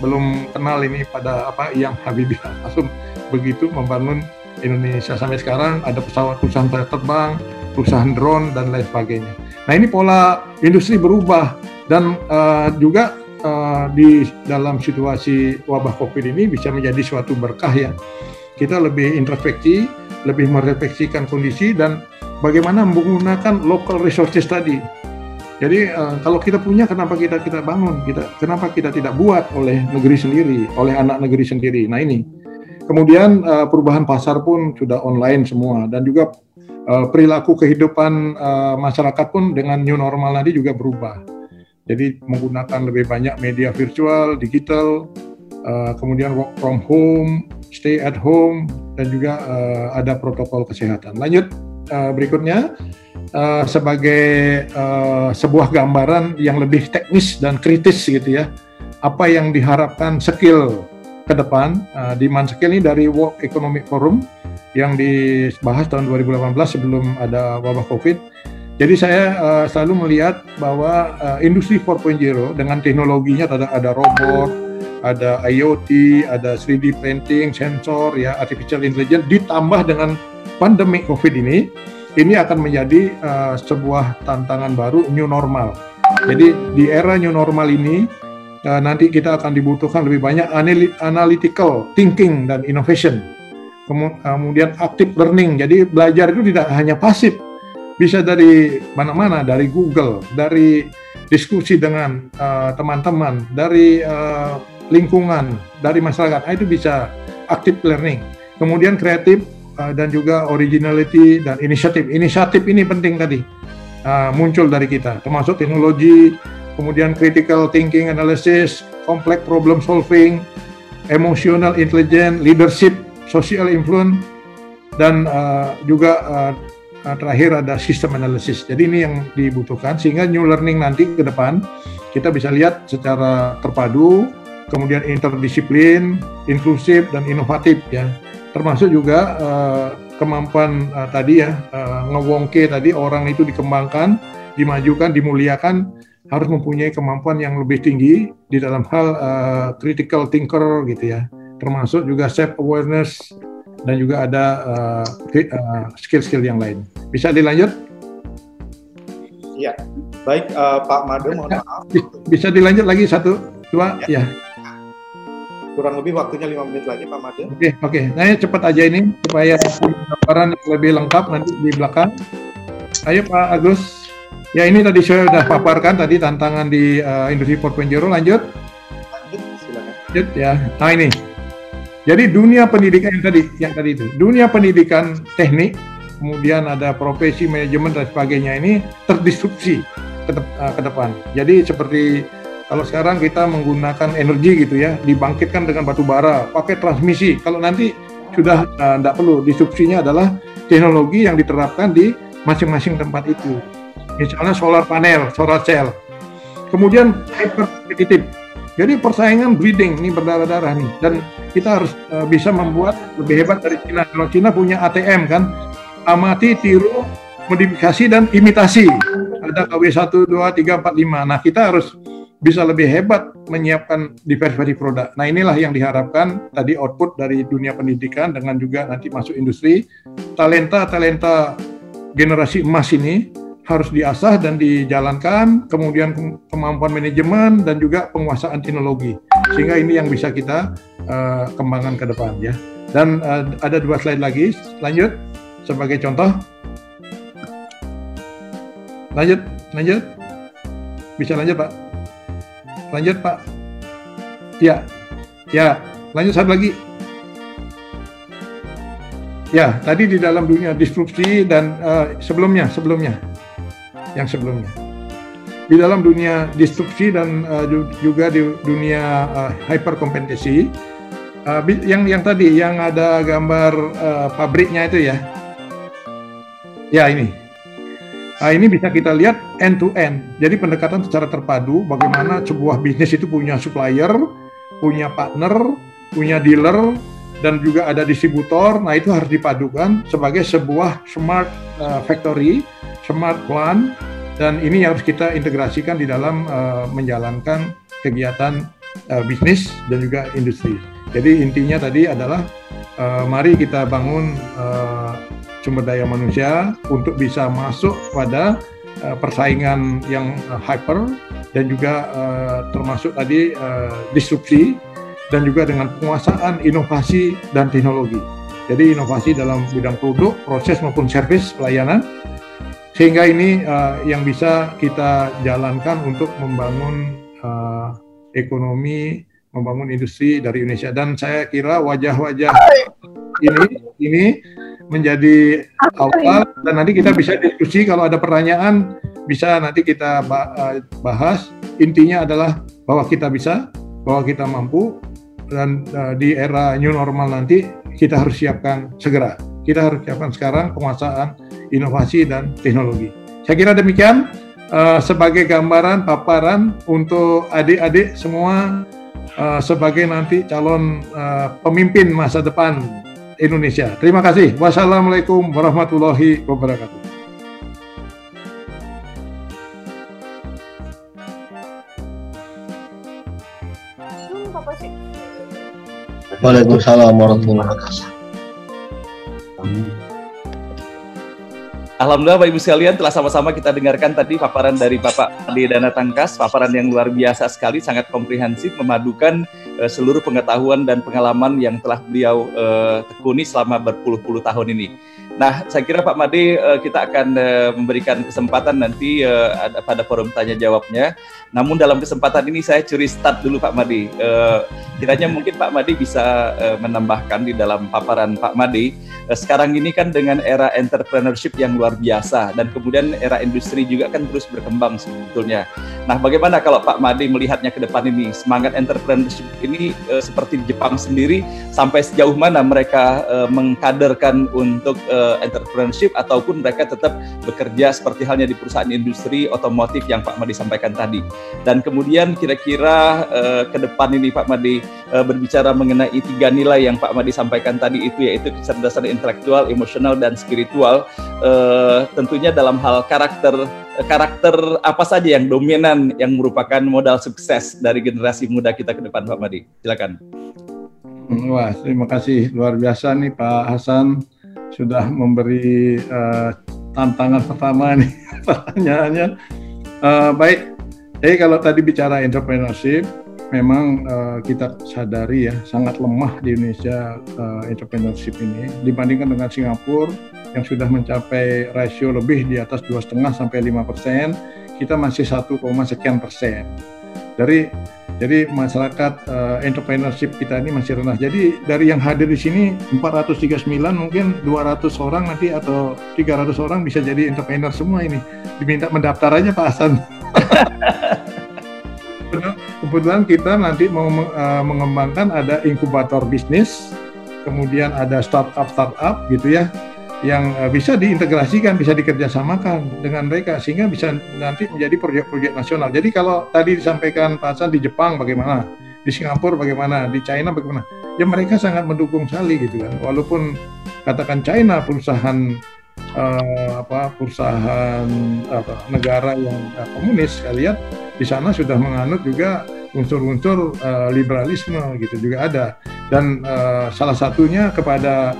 [SPEAKER 1] belum kenal ini pada apa yang Habibie langsung begitu membangun Indonesia sampai sekarang ada pesawat perusahaan terbang, perusahaan drone dan lain sebagainya. Nah ini pola industri berubah dan uh, juga uh, di dalam situasi wabah COVID ini bisa menjadi suatu berkah ya. Kita lebih introspeksi, lebih merefleksikan kondisi dan bagaimana menggunakan local resources tadi. Jadi uh, kalau kita punya kenapa kita kita bangun, kita kenapa kita tidak buat oleh negeri sendiri, oleh anak negeri sendiri. Nah ini. Kemudian uh, perubahan pasar pun sudah online semua dan juga uh, perilaku kehidupan uh, masyarakat pun dengan new normal nanti juga berubah. Jadi menggunakan lebih banyak media virtual, digital, uh, kemudian work from home, stay at home, dan juga uh, ada protokol kesehatan. Lanjut uh, berikutnya uh, sebagai uh, sebuah gambaran yang lebih teknis dan kritis gitu ya. Apa yang diharapkan skill ke depan uh, di Manskill ini dari World Economic Forum yang dibahas tahun 2018 sebelum ada wabah COVID. Jadi saya uh, selalu melihat bahwa uh, industri 4.0 dengan teknologinya ada ada robot, ada IoT, ada 3D printing, sensor, ya artificial intelligence ditambah dengan pandemi COVID ini, ini akan menjadi uh, sebuah tantangan baru new normal. Jadi di era new normal ini uh, nanti kita akan dibutuhkan lebih banyak analytical thinking dan innovation kemudian active learning. Jadi belajar itu tidak hanya pasif, bisa dari mana-mana, dari Google, dari diskusi dengan eh, teman-teman, uh, dari lingkungan, dari masyarakat. Nah, itu bisa active learning. Kemudian kreatif uh, dan juga originality dan inisiatif. Inisiatif ini penting tadi uh, muncul dari kita, termasuk teknologi, kemudian critical thinking analysis, complex problem solving, emotional intelligence, leadership social influence dan uh, juga terakhir ada sistem analisis. Jadi ini yang dibutuhkan sehingga new learning nanti ke depan kita bisa lihat secara terpadu, kemudian interdisiplin, inklusif dan inovatif ya. Termasuk juga uh, kemampuan uh, tadi ya uh, ngewongke tadi orang itu dikembangkan, dimajukan, dimuliakan harus mempunyai kemampuan yang lebih tinggi di dalam hal uh, critical thinker gitu ya termasuk juga self awareness dan juga ada uh, uh, skill-skill yang lain. Bisa dilanjut?
[SPEAKER 3] Iya, baik uh, Pak Madu, mohon maaf.
[SPEAKER 1] Bisa dilanjut lagi satu, dua, ya. ya.
[SPEAKER 3] Kurang lebih waktunya lima menit lagi Pak Madu.
[SPEAKER 1] Oke, okay, oke. Okay. Nah, cepat aja ini supaya gambaran lebih lengkap nanti di belakang. Ayo Pak Agus. Ya ini tadi saya sudah paparkan tadi tantangan di uh, industri 4.0. Lanjut. Lanjut, silakan. Lanjut ya. Nah ini jadi dunia pendidikan yang tadi, yang tadi itu, dunia pendidikan teknik, kemudian ada profesi manajemen dan sebagainya ini terdisrupsi ke, de uh, ke depan. Jadi seperti kalau sekarang kita menggunakan energi gitu ya, dibangkitkan dengan batu bara, pakai transmisi. Kalau nanti sudah tidak uh, perlu, disrupsinya adalah teknologi yang diterapkan di masing-masing tempat itu. Misalnya solar panel, solar cell. Kemudian hyper competitive jadi persaingan breeding ini berdarah-darah nih dan kita harus uh, bisa membuat lebih hebat dari Cina. Kalau Cina punya ATM kan, amati, tiru, modifikasi dan imitasi. Ada KW 1 2 3 4 5. Nah, kita harus bisa lebih hebat menyiapkan diversifikasi produk. Nah, inilah yang diharapkan tadi output dari dunia pendidikan dengan juga nanti masuk industri. Talenta-talenta generasi emas ini harus diasah dan dijalankan, kemudian kemampuan manajemen dan juga penguasaan teknologi. Sehingga ini yang bisa kita uh, kembangkan ke depan ya. Dan uh, ada dua slide lagi, lanjut sebagai contoh. Lanjut, lanjut. Bisa lanjut Pak. Lanjut Pak. Ya, ya. Lanjut satu lagi. Ya, tadi di dalam dunia disrupsi dan uh, sebelumnya, sebelumnya yang sebelumnya. Di dalam dunia disrupsi dan uh, juga di dunia uh, hyperkompetisi, uh, yang yang tadi yang ada gambar uh, pabriknya itu ya, ya ini. Nah, ini bisa kita lihat end to end. Jadi pendekatan secara terpadu bagaimana sebuah bisnis itu punya supplier, punya partner, punya dealer, dan juga ada distributor. Nah, itu harus dipadukan sebagai sebuah smart uh, factory, smart plant, dan ini harus kita integrasikan di dalam uh, menjalankan kegiatan uh, bisnis dan juga industri. Jadi intinya tadi adalah uh, mari kita bangun uh, sumber daya manusia untuk bisa masuk pada uh, persaingan yang uh, hyper dan juga uh, termasuk tadi uh, disrupsi dan juga dengan penguasaan inovasi dan teknologi. Jadi inovasi dalam bidang produk, proses maupun servis pelayanan sehingga ini yang bisa kita jalankan untuk membangun ekonomi, membangun industri dari Indonesia dan saya kira wajah-wajah ini ini menjadi awal dan nanti kita bisa diskusi. Kalau ada pertanyaan bisa nanti kita eh, bahas. Intinya adalah bahwa kita bisa bahwa kita mampu dan uh, di era new normal nanti kita harus siapkan segera. Kita harus siapkan sekarang penguasaan inovasi dan teknologi. Saya kira demikian uh, sebagai gambaran paparan untuk adik-adik semua uh, sebagai nanti calon uh, pemimpin masa depan Indonesia. Terima kasih. Wassalamualaikum warahmatullahi wabarakatuh.
[SPEAKER 4] Waalaikumsalam warahmatullahi wabarakatuh.
[SPEAKER 5] Alhamdulillah Bapak Ibu sekalian telah sama-sama kita dengarkan tadi paparan dari Bapak Adi Dana Tangkas, paparan yang luar biasa sekali, sangat komprehensif, memadukan uh, seluruh pengetahuan dan pengalaman yang telah beliau uh, tekuni selama berpuluh-puluh tahun ini. Nah, saya kira Pak Made uh, kita akan uh, memberikan kesempatan nanti uh, pada forum tanya jawabnya. Namun dalam kesempatan ini saya curi start dulu Pak Made. Uh, kiranya mungkin Pak Made bisa uh, menambahkan di dalam paparan Pak Made. Uh, sekarang ini kan dengan era entrepreneurship yang luar biasa dan kemudian era industri juga kan terus berkembang sebetulnya. Nah, bagaimana kalau Pak Made melihatnya ke depan ini? Semangat entrepreneurship ini uh, seperti di Jepang sendiri sampai sejauh mana mereka uh, mengkaderkan untuk uh, entrepreneurship ataupun mereka tetap bekerja seperti halnya di perusahaan industri otomotif yang Pak Madi sampaikan tadi. Dan kemudian kira-kira uh, ke depan ini Pak Madi uh, berbicara mengenai tiga nilai yang Pak Madi sampaikan tadi itu yaitu kecerdasan intelektual, emosional dan spiritual. Uh, tentunya dalam hal karakter karakter apa saja yang dominan yang merupakan modal sukses dari generasi muda kita ke depan Pak Madi. Silakan.
[SPEAKER 1] Wah, terima kasih luar biasa nih Pak Hasan sudah memberi uh, tantangan pertama nih pertanyaannya. Uh, baik, jadi kalau tadi bicara entrepreneurship, memang uh, kita sadari ya sangat lemah di Indonesia uh, entrepreneurship ini dibandingkan dengan Singapura yang sudah mencapai rasio lebih di atas dua setengah sampai lima persen, kita masih satu sekian persen. Dari jadi masyarakat uh, entrepreneurship kita ini masih rendah. Jadi dari yang hadir di sini 439 mungkin 200 orang nanti atau 300 orang bisa jadi entrepreneur semua ini. Diminta mendaftar aja Pak Hasan. Kebetulan kita nanti mau uh, mengembangkan ada inkubator bisnis, kemudian ada startup startup gitu ya yang uh, bisa diintegrasikan, bisa dikerjasamakan dengan mereka sehingga bisa nanti menjadi proyek-proyek nasional. Jadi kalau tadi disampaikan Pak Hasan di Jepang bagaimana, di Singapura bagaimana, di China bagaimana, ya mereka sangat mendukung sekali gitu kan. Walaupun katakan China perusahaan uh, apa perusahaan apa, negara yang uh, komunis, kalian di sana sudah menganut juga unsur-unsur uh, liberalisme gitu juga ada. Dan uh, salah satunya kepada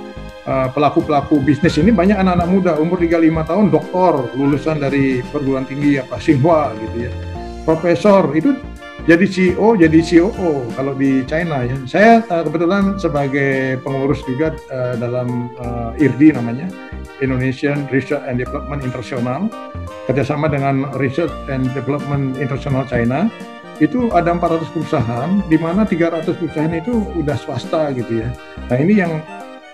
[SPEAKER 1] pelaku-pelaku bisnis ini banyak anak-anak muda umur 35 tahun doktor lulusan dari perguruan tinggi apa Tsinghua gitu ya. Profesor itu jadi CEO jadi COO kalau di China ya. Saya uh, kebetulan sebagai pengurus juga uh, dalam uh, IRDI namanya Indonesian Research and Development International kerjasama dengan Research and Development International China. Itu ada 400 perusahaan di mana 300 perusahaan itu udah swasta gitu ya. Nah ini yang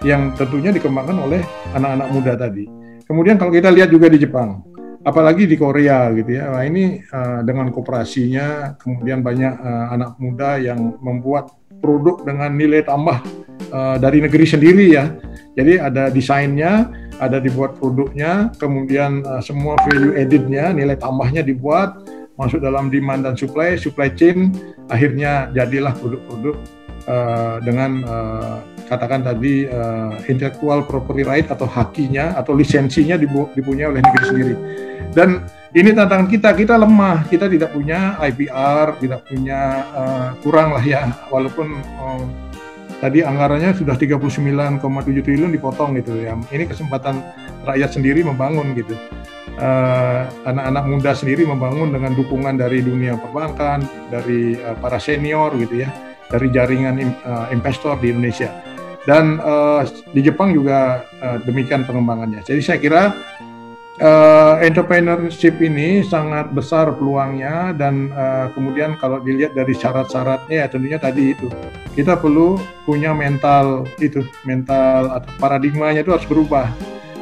[SPEAKER 1] yang tentunya dikembangkan oleh anak-anak muda tadi. Kemudian kalau kita lihat juga di Jepang, apalagi di Korea gitu ya. Nah, ini uh, dengan kooperasinya kemudian banyak uh, anak muda yang membuat produk dengan nilai tambah uh, dari negeri sendiri ya. Jadi ada desainnya, ada dibuat produknya, kemudian uh, semua value added-nya, nilai tambahnya dibuat, masuk dalam demand dan supply, supply chain, akhirnya jadilah produk-produk uh, dengan katakan tadi uh, intellectual property right atau hakinya atau lisensinya dipunyai oleh negeri sendiri. Dan ini tantangan kita, kita lemah, kita tidak punya IPR, tidak punya uh, kurang lah ya, walaupun uh, tadi anggarannya sudah 39,7 triliun dipotong gitu ya. Ini kesempatan rakyat sendiri membangun gitu. Eh, anak-anak uh, muda sendiri membangun dengan dukungan dari dunia perbankan, dari uh, para senior gitu ya, dari jaringan uh, investor di Indonesia. Dan uh, di Jepang juga uh, demikian pengembangannya. Jadi saya kira uh, entrepreneurship ini sangat besar peluangnya dan uh, kemudian kalau dilihat dari syarat-syaratnya ya tentunya tadi itu kita perlu punya mental itu mental atau paradigmanya itu harus berubah.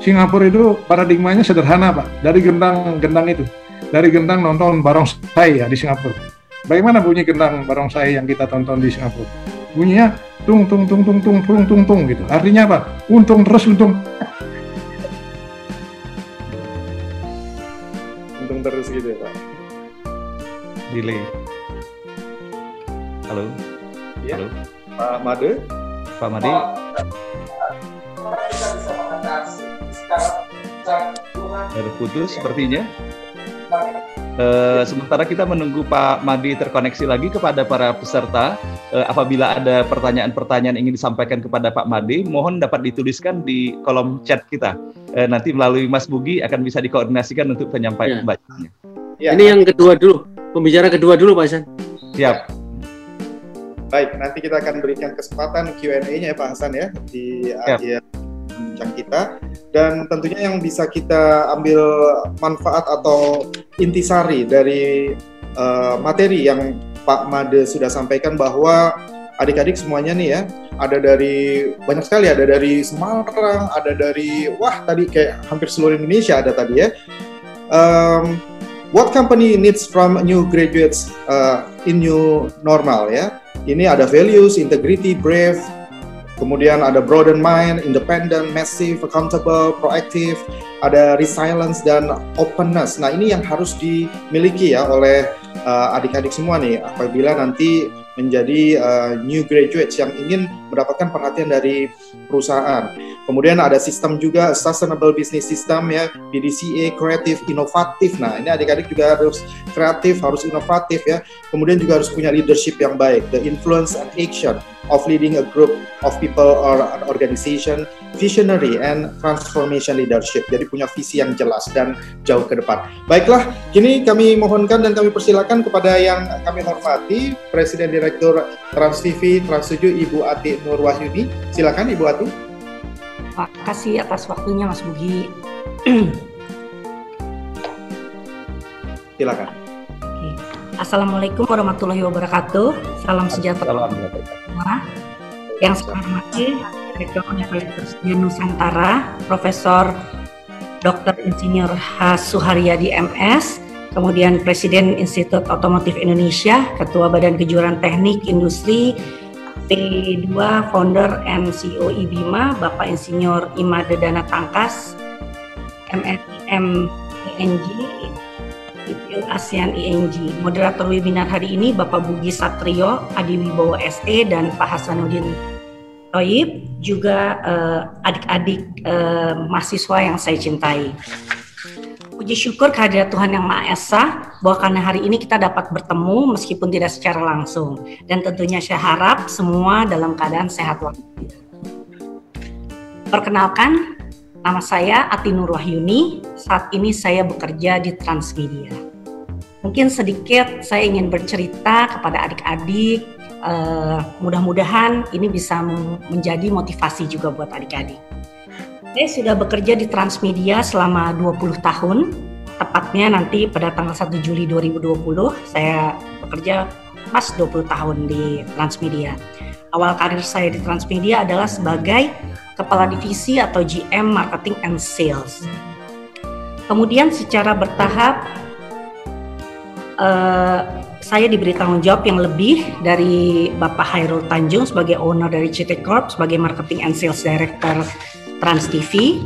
[SPEAKER 1] Singapura itu paradigmanya sederhana pak dari gendang gendang itu dari gendang nonton barongsai ya di Singapura. Bagaimana bunyi gendang barongsai yang kita tonton di Singapura? Bunyinya tung tung tung tung tung tung tung tung gitu. Artinya apa? Untung terus untung.
[SPEAKER 3] terus gitu ya Pak?
[SPEAKER 5] Delay. Halo?
[SPEAKER 3] Ya. Halo? Pak Made?
[SPEAKER 5] Pak Made? Terputus sepertinya. Uh, sementara kita menunggu Pak Madi terkoneksi lagi kepada para peserta, uh, apabila ada pertanyaan-pertanyaan ingin disampaikan kepada Pak Madi, mohon dapat dituliskan di kolom chat kita. Uh, nanti melalui Mas Bugi akan bisa dikoordinasikan untuk penyampaian ya.
[SPEAKER 2] Ya. Ini yang kedua dulu, pembicara kedua dulu Pak Hasan.
[SPEAKER 5] Siap.
[SPEAKER 3] Baik, nanti kita akan berikan kesempatan Q&A-nya ya Pak Hasan ya di akhir bincang kita. Dan tentunya yang bisa kita ambil manfaat atau intisari dari uh, materi yang Pak Made sudah sampaikan bahwa adik-adik semuanya nih ya ada dari banyak sekali ada dari Semarang ada dari wah tadi kayak hampir seluruh Indonesia ada tadi ya. Um, what company needs from new graduates uh, in new normal ya? Ini ada values integrity brave Kemudian ada broaden mind, independent, massive, accountable, proactive, ada resilience dan openness. Nah, ini yang harus dimiliki ya oleh uh, adik-adik uh, semua nih apabila nanti menjadi uh, new graduates yang ingin mendapatkan perhatian dari perusahaan. Kemudian ada sistem juga sustainable business system ya, BDCA, kreatif, inovatif. Nah, ini adik-adik juga harus kreatif, harus inovatif ya. Kemudian juga harus punya leadership yang baik, the influence and action of leading a group of people or an organization, visionary and transformation leadership. Jadi punya visi yang jelas dan jauh ke depan. Baiklah, kini kami mohonkan dan kami persilakan kepada yang kami hormati Presiden Direktur Trans TV Trans 7 Ibu Ati Nur Wahyudi. Silakan Ibu Ati.
[SPEAKER 4] Terima kasih atas waktunya Mas Bugi.
[SPEAKER 3] Silakan.
[SPEAKER 4] Assalamualaikum warahmatullahi wabarakatuh. Salam sejahtera. Yang saya hormati Rektor Universitas Nusantara, Profesor Dr. Insinyur H. Suharyadi MS, kemudian Presiden Institut Otomotif Indonesia, Ketua Badan Kejuaraan Teknik Industri, P2 Founder and CEO IBIMA, Bapak Insinyur Imade Dana Tangkas, MSIM ENG, IPU ASEAN ING. Moderator webinar hari ini Bapak Bugi Satrio, Adi Wibowo SE, dan Pak Hasanuddin Toib, juga adik adik-adik uh, mahasiswa yang saya cintai. Puji syukur kehadirat Tuhan Yang Maha Esa bahwa karena hari ini kita dapat bertemu meskipun tidak secara langsung. Dan tentunya saya harap semua dalam keadaan sehat walafiat. Perkenalkan, nama saya Ati Nur Wahyuni. Saat ini saya bekerja di Transmedia. Mungkin sedikit saya ingin bercerita kepada adik-adik uh, mudah-mudahan ini bisa menjadi motivasi juga buat adik-adik. Saya sudah bekerja di Transmedia selama 20 tahun, tepatnya nanti pada tanggal 1 Juli 2020 saya bekerja pas 20 tahun di Transmedia. Awal karir saya di Transmedia adalah sebagai kepala divisi atau GM Marketing and Sales. Kemudian secara bertahap uh, saya diberi tanggung jawab yang lebih dari Bapak Hairul Tanjung sebagai owner dari CT Corp sebagai marketing and sales director Trans TV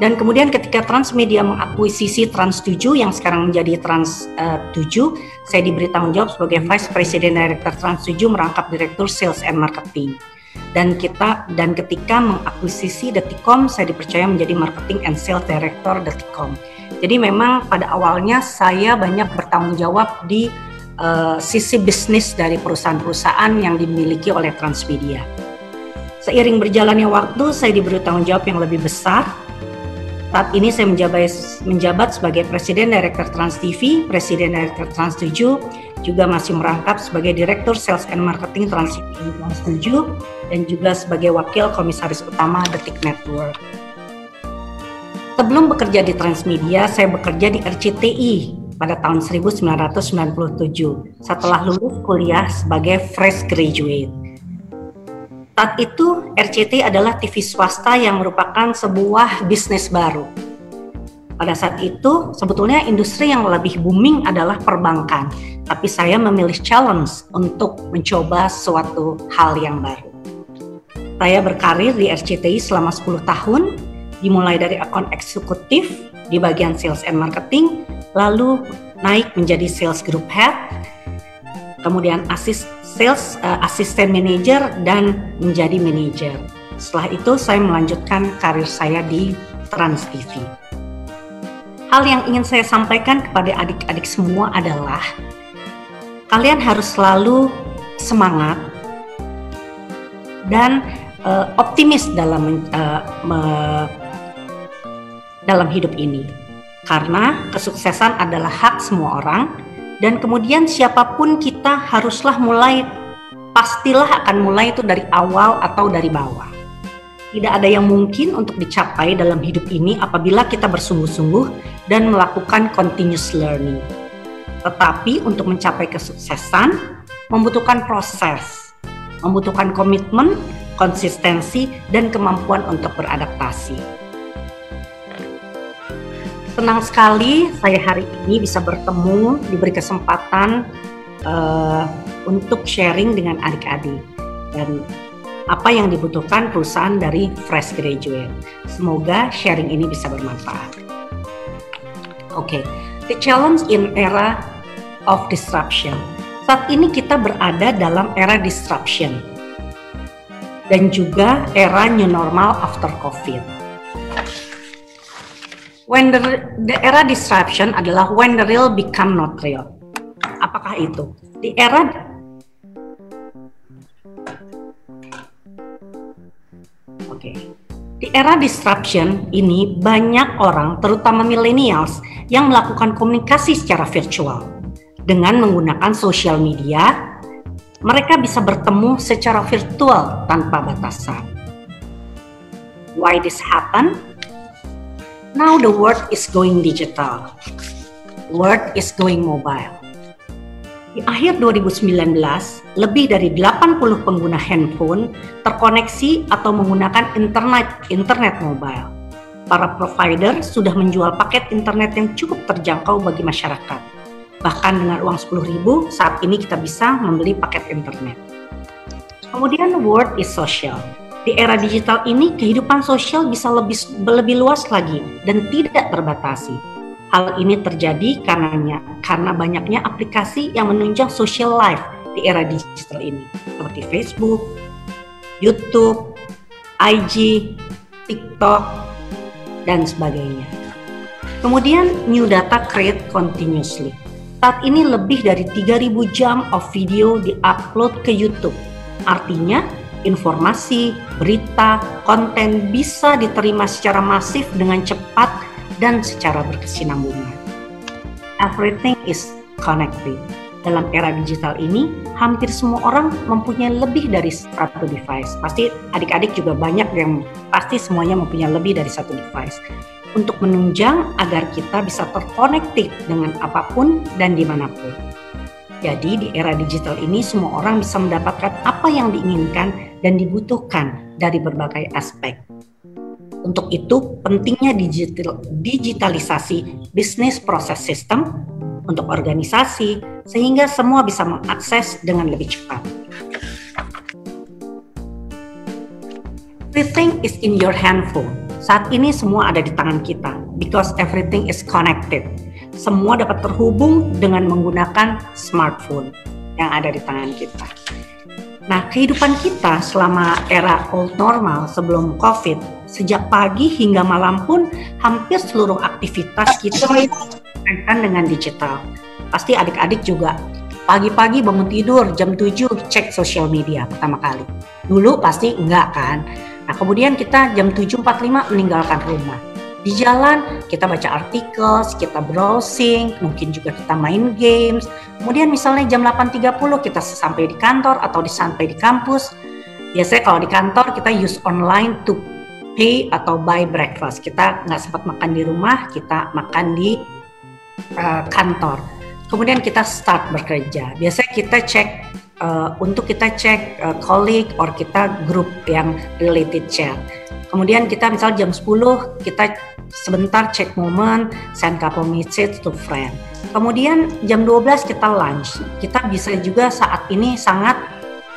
[SPEAKER 4] Dan kemudian ketika Transmedia mengakuisisi Trans 7 yang sekarang menjadi Trans uh, 7, saya diberi tanggung jawab sebagai Vice President Director Trans 7 merangkap Direktur Sales and Marketing. Dan kita dan ketika mengakuisisi Deticom, saya dipercaya menjadi Marketing and Sales Director Deticom. Jadi memang pada awalnya saya banyak bertanggung jawab di uh, sisi bisnis dari perusahaan-perusahaan yang dimiliki oleh Transmedia. Seiring berjalannya waktu, saya diberi tanggung jawab yang lebih besar saat ini saya menjabat, menjabat sebagai Presiden Direktur Trans TV, Presiden Direktur Trans 7, juga masih merangkap sebagai Direktur Sales and Marketing Trans TV Trans 7, dan juga sebagai Wakil Komisaris Utama Detik Network. Sebelum bekerja di Transmedia, saya bekerja di RCTI pada tahun 1997 setelah lulus kuliah sebagai fresh graduate. Saat itu RCT adalah TV swasta yang merupakan sebuah bisnis baru. Pada saat itu sebetulnya industri yang lebih booming adalah perbankan, tapi saya memilih challenge untuk mencoba suatu hal yang baru. Saya berkarir di RCTI selama 10 tahun, dimulai dari akun eksekutif di bagian sales and marketing, lalu naik menjadi sales group head, kemudian asis sales uh, assistant manager dan menjadi manager. Setelah itu saya melanjutkan karir saya di Trans TV. Hal yang ingin saya sampaikan kepada adik-adik semua adalah kalian harus selalu semangat dan uh, optimis dalam uh, me, dalam hidup ini. Karena kesuksesan adalah hak semua orang dan kemudian siapa pun kita haruslah mulai pastilah akan mulai itu dari awal atau dari bawah. Tidak ada yang mungkin untuk dicapai dalam hidup ini apabila kita bersungguh-sungguh dan melakukan continuous learning. Tetapi untuk mencapai kesuksesan membutuhkan proses, membutuhkan komitmen, konsistensi, dan kemampuan untuk beradaptasi. Senang sekali saya hari ini bisa bertemu, diberi kesempatan uh, untuk sharing dengan adik-adik dan apa yang dibutuhkan perusahaan dari fresh graduate. Semoga sharing ini bisa bermanfaat. Oke, okay. the challenge in era of disruption. Saat ini kita berada dalam era disruption dan juga era new normal after COVID When the, the era disruption adalah when the real become not real. Apakah itu? Di era Oke. Okay. Di era disruption ini banyak orang, terutama millennials, yang melakukan komunikasi secara virtual. Dengan menggunakan social media, mereka bisa bertemu secara virtual tanpa batasan. Why this happen? Now the world is going digital. World is going mobile. Di akhir 2019, lebih dari 80 pengguna handphone terkoneksi atau menggunakan internet internet mobile. Para provider sudah menjual paket internet yang cukup terjangkau bagi masyarakat. Bahkan dengan uang 10.000, saat ini kita bisa membeli paket internet. Kemudian world is social di era digital ini kehidupan sosial bisa lebih lebih luas lagi dan tidak terbatasi. Hal ini terjadi karenanya karena banyaknya aplikasi yang menunjang social life di era digital ini seperti Facebook, YouTube, IG, TikTok, dan sebagainya. Kemudian new data create continuously. Saat ini lebih dari 3000 jam of video di-upload ke YouTube. Artinya informasi, berita, konten bisa diterima secara masif dengan cepat dan secara berkesinambungan. Everything is connected. Dalam era digital ini, hampir semua orang mempunyai lebih dari satu device. Pasti adik-adik juga banyak yang pasti semuanya mempunyai lebih dari satu device. Untuk menunjang agar kita bisa terkonektif dengan apa pun dan di mana pun. Jadi di era digital ini semua orang bisa mendapatkan apa yang diinginkan dan dibutuhkan dari berbagai aspek. Untuk itu pentingnya digital, digitalisasi bisnis proses sistem untuk organisasi sehingga semua bisa mengakses dengan lebih cepat. Everything is in your handphone Saat ini semua ada di tangan kita because everything is connected. Semua dapat terhubung dengan menggunakan smartphone yang ada di tangan kita. Nah, kehidupan kita selama era old normal sebelum COVID, sejak pagi hingga malam pun hampir seluruh aktivitas kita berkaitan dengan digital. Pasti adik-adik juga pagi-pagi bangun tidur jam 7 cek sosial media pertama kali. Dulu pasti enggak kan? Nah, kemudian kita jam 7.45 meninggalkan rumah. Di jalan kita baca artikel, kita browsing, mungkin juga kita main games. Kemudian misalnya jam 8.30 kita sampai di kantor atau sampai di kampus. Biasanya kalau di kantor kita use online to pay atau buy breakfast. Kita nggak sempat makan di rumah, kita makan di uh, kantor. Kemudian kita start bekerja. Biasanya kita cek uh, untuk kita cek uh, colleague or kita grup yang related chat. Kemudian kita misal jam 10 kita sebentar cek momen, send couple message to friend. Kemudian jam 12 kita lunch. Kita bisa juga saat ini sangat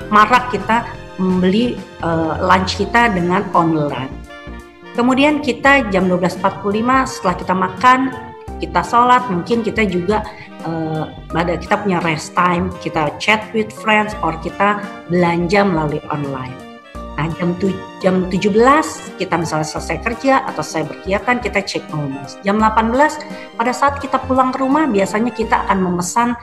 [SPEAKER 4] marak kita membeli uh, lunch kita dengan online. Kemudian kita jam 12.45 setelah kita makan, kita sholat, mungkin kita juga uh, kita punya rest time, kita chat with friends, or kita belanja melalui online. Nah jam, tu, jam 17 kita misalnya selesai kerja atau saya berkegiatan kita cek moments. Jam 18 pada saat kita pulang ke rumah biasanya kita akan memesan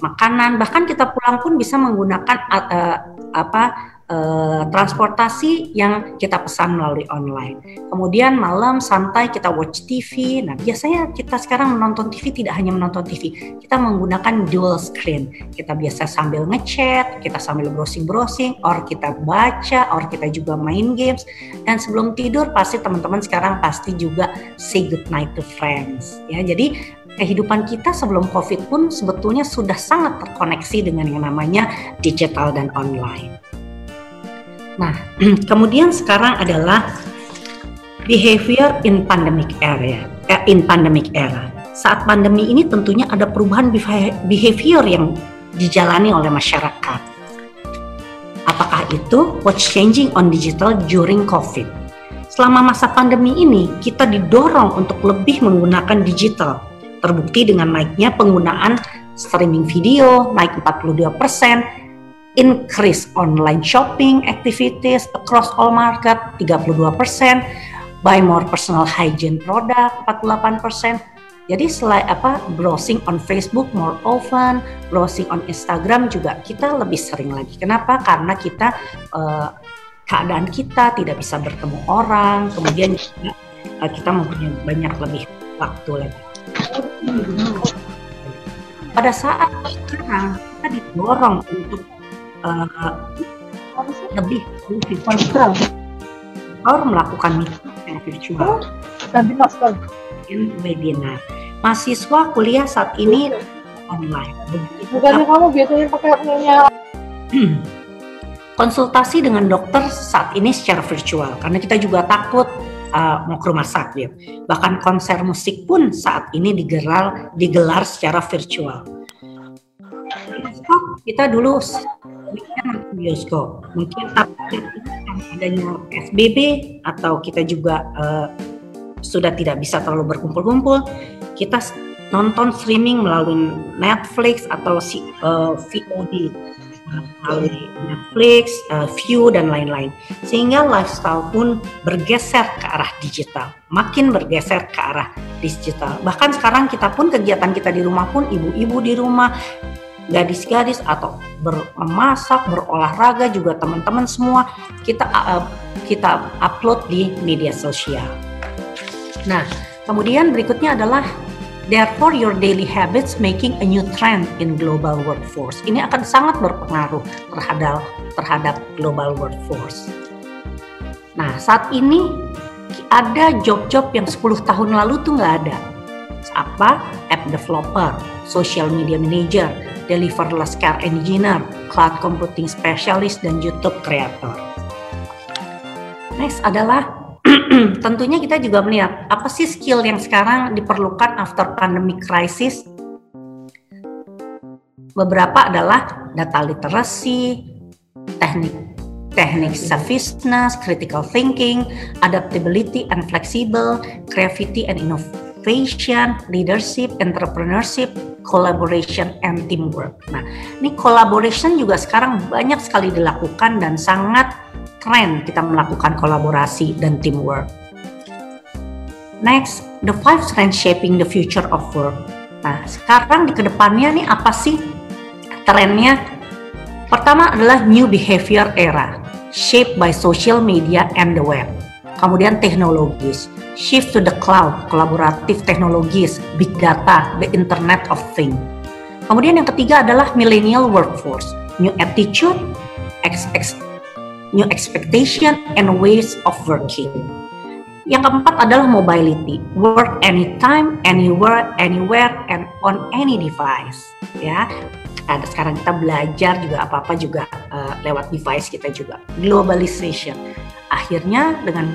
[SPEAKER 4] makanan bahkan kita pulang pun bisa menggunakan uh, apa uh, transportasi yang kita pesan melalui online. Kemudian malam santai kita watch TV. Nah, biasanya kita sekarang menonton TV tidak hanya menonton TV, kita menggunakan dual screen. Kita biasa sambil ngechat, kita sambil browsing-browsing, or kita baca, or kita juga main games. Dan sebelum tidur pasti teman-teman sekarang pasti juga say good night to friends. Ya, jadi kehidupan kita sebelum COVID pun sebetulnya sudah sangat terkoneksi dengan yang namanya digital dan online. Nah, kemudian sekarang adalah behavior in pandemic area, eh, in pandemic era. Saat pandemi ini tentunya ada perubahan behavior yang dijalani oleh masyarakat. Apakah itu what's changing on digital during COVID? Selama masa pandemi ini, kita didorong untuk lebih menggunakan digital. Terbukti dengan naiknya penggunaan streaming video naik 42 persen, increase online shopping activities across all market 32%, buy more personal hygiene product 48%. Jadi selain apa browsing on Facebook more often, browsing on Instagram juga kita lebih sering lagi. Kenapa? Karena kita uh, keadaan kita tidak bisa bertemu orang, kemudian juga, uh, kita mempunyai banyak lebih waktu lagi. Pada saat sekarang kita didorong untuk uh, lebih virtual. Atau melakukan meeting virtual.
[SPEAKER 6] Ganti masker
[SPEAKER 4] in webinar. Mahasiswa kuliah saat ini online.
[SPEAKER 6] Bukannya kamu biasanya pakai punya
[SPEAKER 4] konsultasi dengan dokter saat ini secara virtual karena kita juga takut uh, mau ke rumah sakit. Bahkan konser musik pun saat ini digelar digelar secara virtual. Kita dulu mungkin bioskop mungkin adanya SBB atau kita juga uh, sudah tidak bisa terlalu berkumpul-kumpul kita nonton streaming melalui Netflix atau uh, eh, VOD melalui Netflix, uh, View dan lain-lain. Sehingga lifestyle pun bergeser ke arah digital, makin bergeser ke arah digital. Bahkan sekarang kita pun kegiatan kita di rumah pun ibu-ibu di rumah gadis-gadis atau bermasak, berolahraga juga teman-teman semua kita uh, kita upload di media sosial. Nah, kemudian berikutnya adalah Therefore, your daily habits making a new trend in global workforce. Ini akan sangat berpengaruh terhadap terhadap global workforce. Nah, saat ini ada job-job yang 10 tahun lalu tuh nggak ada. Apa? App developer, social media manager, deliverless care engineer, cloud computing specialist, dan YouTube creator. Next adalah tentunya kita juga melihat apa sih skill yang sekarang diperlukan after pandemic crisis. Beberapa adalah data literacy, teknik teknik savviness, critical thinking, adaptability and flexible, creativity and innovation, leadership, entrepreneurship, collaboration and teamwork. Nah, ini collaboration juga sekarang banyak sekali dilakukan dan sangat keren kita melakukan kolaborasi dan teamwork. Next, the five strengths shaping the future of work. Nah, sekarang di ke depannya nih apa sih trennya? Pertama adalah new behavior era, shaped by social media and the web. Kemudian teknologis, shift to the cloud, kolaboratif teknologis, big data, the internet of things. Kemudian yang ketiga adalah millennial workforce, new attitude, ex, ex, new expectation, and ways of working. Yang keempat adalah mobility, work anytime, anywhere, anywhere, and on any device. Ya, ada sekarang kita belajar juga apa-apa juga uh, lewat device kita juga. Globalization. Akhirnya dengan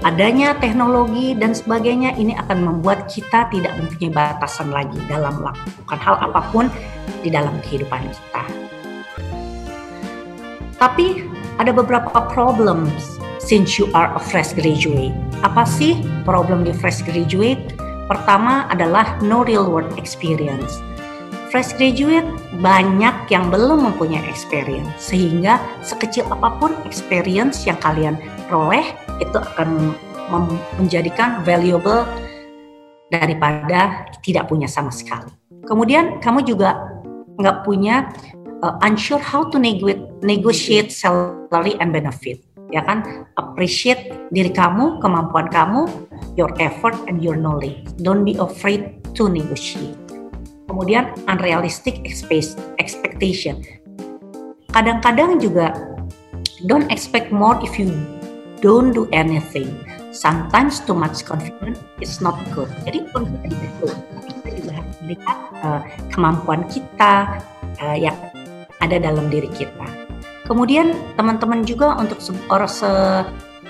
[SPEAKER 4] adanya teknologi dan sebagainya ini akan membuat kita tidak mempunyai batasan lagi dalam melakukan hal apa pun di dalam kehidupan kita. Tapi ada beberapa problems since you are a fresh graduate. Apa sih problem di fresh graduate? Pertama adalah no real world experience. Fresh graduate banyak yang belum mempunyai experience sehingga sekecil apa pun experience yang kalian peroleh itu akan menjadikan valuable daripada tidak punya sama sekali. Kemudian kamu juga nggak punya uh, unsure how to negotiate salary and benefit ya kan? Appreciate diri kamu kemampuan kamu your effort and your knowledge. Don't be afraid to negotiate. Kemudian unrealistic expectation. Kadang-kadang juga don't expect more if you don't do anything sometimes too much confidence is not good jadi confidence itu kita juga harus melihat uh, kemampuan kita uh, yang ada dalam diri kita Kemudian teman-teman juga untuk orang se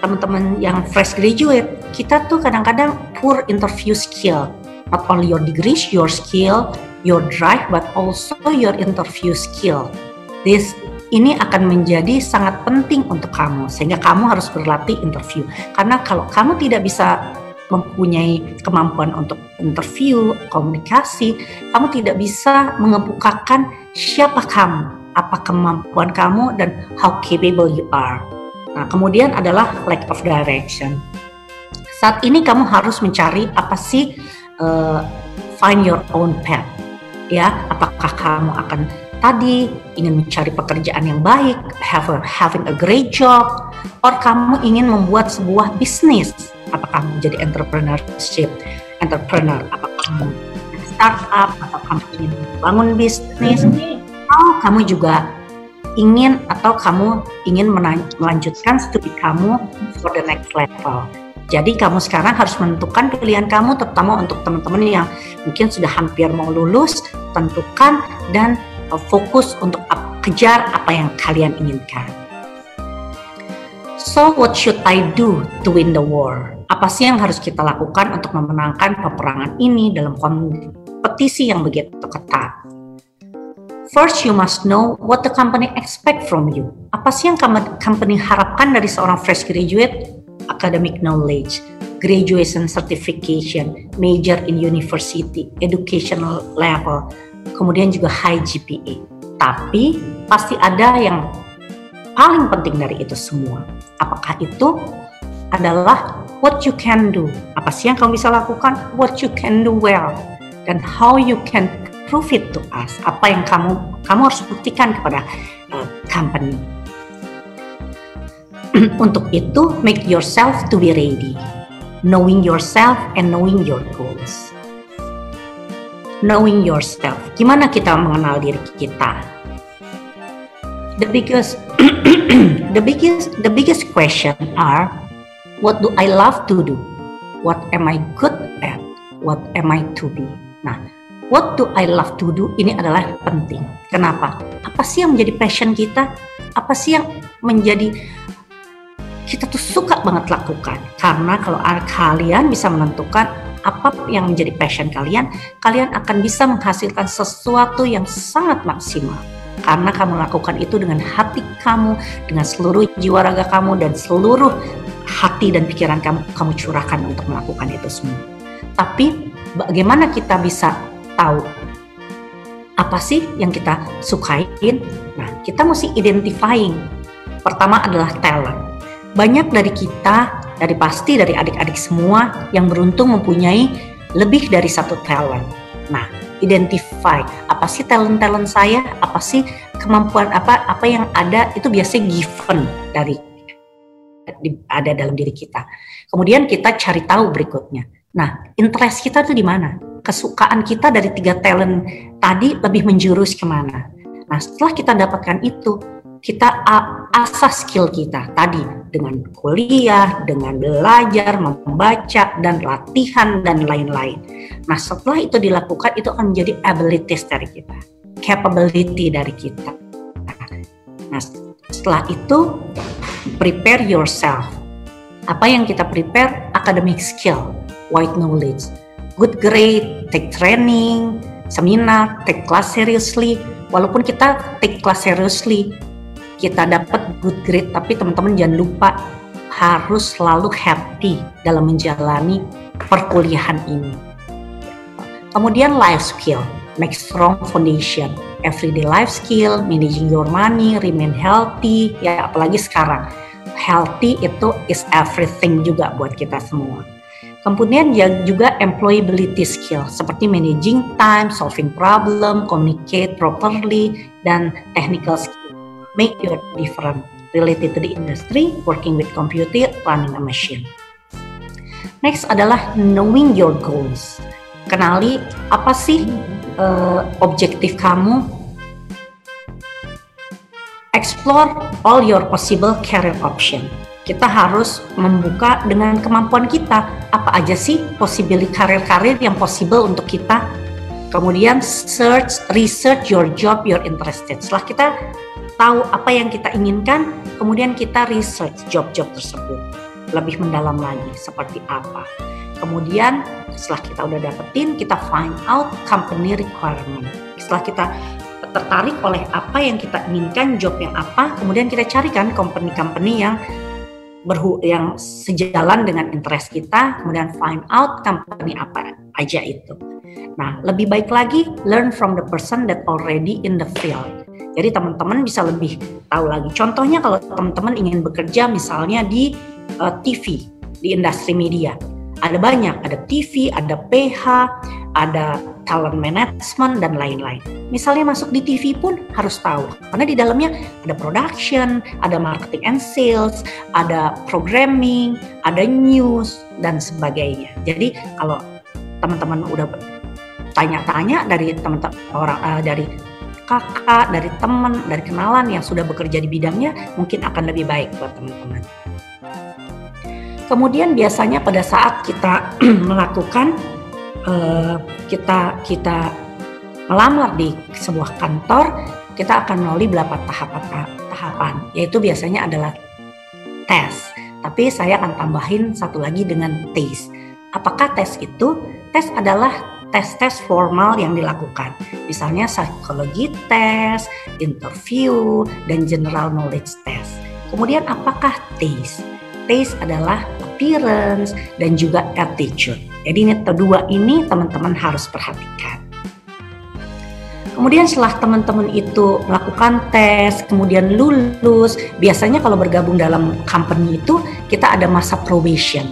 [SPEAKER 4] teman-teman yang fresh graduate, kita tuh kadang-kadang poor interview skill. Not only your degrees, your skill, your drive, but also your interview skill. This ini akan menjadi sangat penting untuk kamu sehingga kamu harus berlatih interview. Karena kalau kamu tidak bisa mempunyai kemampuan untuk interview, komunikasi, kamu tidak bisa mengebukakan siapa kamu apa kemampuan kamu dan how capable you are. Nah, kemudian adalah lack of direction. Saat ini kamu harus mencari apa sih uh, find your own path. Ya, apakah kamu akan tadi ingin mencari pekerjaan yang baik, have a, having a great job, or kamu ingin membuat sebuah bisnis? Apakah kamu menjadi entrepreneurship, entrepreneur? Apakah kamu startup atau kamu ingin bangun bisnis? atau kamu juga ingin atau kamu ingin melanjutkan studi kamu for the next level. Jadi kamu sekarang harus menentukan pilihan kamu terutama untuk teman-teman yang mungkin sudah hampir mau lulus, tentukan dan fokus untuk kejar apa yang kalian inginkan. So what should I do to win the war? Apa sih yang harus kita lakukan untuk memenangkan peperangan ini dalam kompetisi yang begitu ketat? First, you must know what the company expect from you. Apa sih yang company harapkan dari seorang fresh graduate? Academic knowledge, graduation certification, major in university, educational level, kemudian juga high GPA. Tapi pasti ada yang paling penting dari itu semua. Apakah itu adalah what you can do? Apa sih yang kamu bisa lakukan? What you can do well dan how you can prove it to us apa yang kamu kamu harus buktikan kepada uh, company untuk itu make yourself to be ready knowing yourself and knowing your goals knowing yourself gimana kita mengenal diri kita the biggest the biggest the biggest question are what do I love to do what am I good at what am I to be nah what do I love to do ini adalah penting. Kenapa? Apa sih yang menjadi passion kita? Apa sih yang menjadi kita tuh suka banget lakukan? Karena kalau kalian bisa menentukan apa yang menjadi passion kalian, kalian akan bisa menghasilkan sesuatu yang sangat maksimal. karena kamu lakukan itu dengan hati kamu, dengan seluruh jiwa raga kamu dan seluruh hati dan pikiran kamu kamu curahkan untuk melakukan itu semua. Tapi bagaimana kita bisa tahu apa sih yang kita sukain? Nah, kita mesti identifying. Pertama adalah talent. Banyak dari kita, dari pasti dari adik-adik semua yang beruntung mempunyai lebih dari satu talent. Nah, identify apa sih talent-talent saya, apa sih kemampuan apa apa yang ada itu biasanya given dari ada dalam diri kita. Kemudian kita cari tahu berikutnya. Nah, interest kita tuh di mana? Kesukaan kita dari tiga talent tadi lebih menjurus ke mana? Nah, setelah kita dapatkan itu, kita asas skill kita tadi dengan kuliah, dengan belajar, membaca, dan latihan, dan lain-lain. Nah, setelah itu dilakukan, itu akan menjadi abilities dari kita, capability dari kita. Nah, setelah itu, prepare yourself. Apa yang kita prepare? Academic skill, white knowledge, good grade, take training, seminar, take class seriously. Walaupun kita take class seriously, kita dapat good grade tapi teman-teman jangan lupa harus selalu happy dalam menjalani perkuliahan ini. Kemudian life skill, make strong foundation, everyday life skill, managing your money, remain healthy, ya apalagi sekarang. Healthy itu is everything juga buat kita semua. Kemudian juga employability skill seperti managing time, solving problem, communicate properly, dan technical skill make your different related to the industry, working with computer, running a machine. Next adalah knowing your goals. Kenali apa sih uh, objektif kamu. Explore all your possible career option. Kita harus membuka dengan kemampuan kita apa aja sih possibility karir-karir yang possible untuk kita. Kemudian search, research your job you're interested. Setelah kita tahu apa yang kita inginkan, kemudian kita research job-job tersebut lebih mendalam lagi seperti apa. Kemudian setelah kita udah dapetin, kita find out company requirement. Setelah kita tertarik oleh apa yang kita inginkan, job yang apa, kemudian kita carikan company-company yang berhu yang sejalan dengan interest kita, kemudian find out company apa aja itu. Nah, lebih baik lagi learn from the person that already in the field. Jadi teman-teman bisa lebih tahu lagi. Contohnya kalau teman-teman ingin bekerja misalnya di uh, eh, TV, di industri media. Ada banyak, ada TV, ada PH, ada talent management dan lain-lain. Misalnya masuk di TV pun harus tahu karena di dalamnya ada production, ada marketing and sales, ada programming, ada news dan sebagainya. Jadi kalau teman-teman udah tanya-tanya dari teman-teman orang uh, dari kakak, dari teman, dari kenalan yang sudah bekerja di bidangnya mungkin akan lebih baik buat teman-teman. Kemudian biasanya pada saat kita melakukan uh, kita kita melamar di sebuah kantor, kita akan melalui beberapa tahapan tahapan, yaitu biasanya adalah tes. Tapi saya akan tambahin satu lagi dengan tes. Apakah tes itu? Tes adalah tes-tes formal yang dilakukan. Misalnya psikologi tes, interview, dan general knowledge test. Kemudian apakah taste? Taste adalah appearance dan juga attitude. Jadi ini kedua ini teman-teman harus perhatikan. Kemudian setelah teman-teman itu melakukan tes, kemudian lulus, biasanya kalau bergabung dalam company itu kita ada masa probation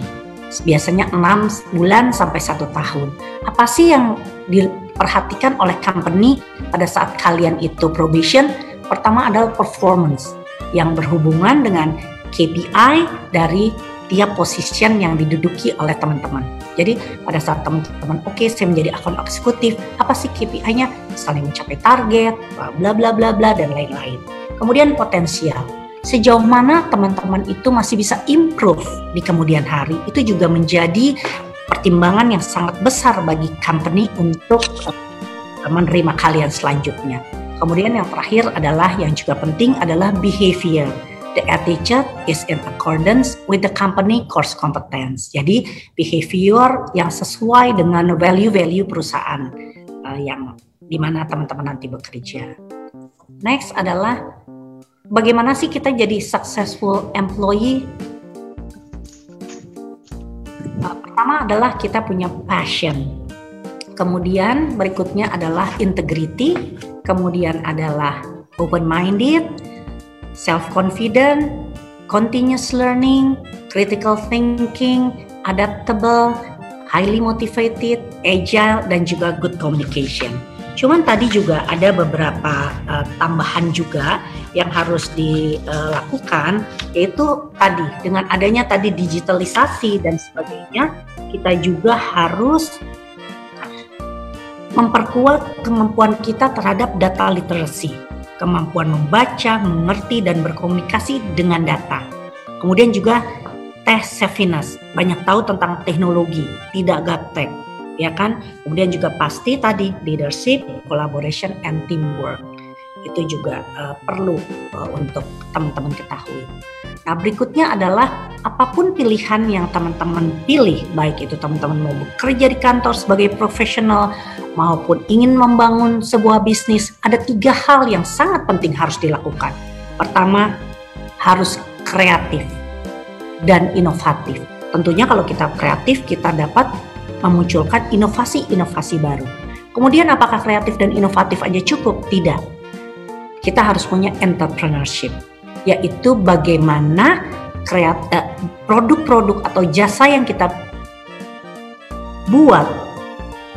[SPEAKER 4] biasanya 6 bulan sampai satu tahun. Apa sih yang diperhatikan oleh company pada saat kalian itu probation? Pertama adalah performance yang berhubungan dengan KPI dari tiap position yang diduduki oleh teman-teman. Jadi pada saat teman-teman oke okay, saya menjadi akun eksekutif, apa sih KPI-nya? Misalnya mencapai target, bla bla bla bla dan lain-lain. Kemudian potensial sejauh mana teman-teman itu masih bisa improve di kemudian hari itu juga menjadi pertimbangan yang sangat besar bagi company untuk eh, menerima kalian selanjutnya. Kemudian yang terakhir adalah yang juga penting adalah behavior. The attitude is in accordance with the company course competence. Jadi behavior yang sesuai dengan value-value perusahaan uh, yang di mana teman-teman nanti bekerja. Next adalah bagaimana sih kita jadi successful employee? Nah, pertama adalah kita punya passion. Kemudian berikutnya adalah integrity, kemudian adalah open minded, self confident, continuous learning, critical thinking, adaptable, highly motivated, agile dan juga good communication. Cuman tadi juga ada beberapa uh, tambahan juga yang harus dilakukan yaitu tadi dengan adanya tadi digitalisasi dan sebagainya kita juga harus memperkuat kemampuan kita terhadap data literacy, kemampuan membaca, mengerti dan berkomunikasi dengan data. Kemudian juga tes savviness, banyak tahu tentang teknologi, tidak gaptek ya kan? Kemudian juga pasti tadi leadership, collaboration, and teamwork itu juga uh, perlu uh, untuk teman-teman ketahui. Nah berikutnya adalah apa pun pilihan yang teman-teman pilih, baik itu teman-teman mau bekerja di kantor sebagai profesional maupun ingin membangun sebuah bisnis, ada tiga hal yang sangat penting harus dilakukan. Pertama, harus kreatif dan inovatif. Tentunya kalau kita kreatif, kita dapat memunculkan inovasi-inovasi baru. Kemudian apakah kreatif dan inovatif aja cukup? Tidak. Kita harus punya entrepreneurship, yaitu bagaimana eh, produk-produk atau jasa yang kita buat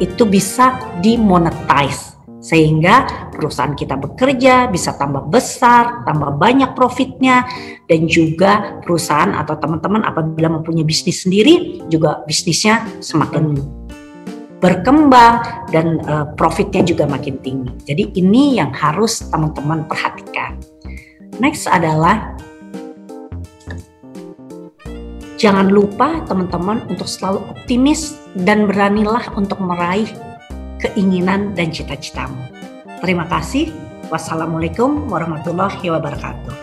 [SPEAKER 4] itu bisa dimonetize sehingga perusahaan kita bekerja bisa tambah besar, tambah banyak profitnya dan juga perusahaan atau teman-teman apabila mempunyai bisnis sendiri juga bisnisnya semakin berkembang dan uh, profitnya juga makin tinggi. Jadi ini yang harus teman-teman perhatikan. Next adalah jangan lupa teman-teman untuk selalu optimis dan beranilah untuk meraih keinginan dan cita-citamu. Terima kasih. Wassalamualaikum warahmatullahi wabarakatuh.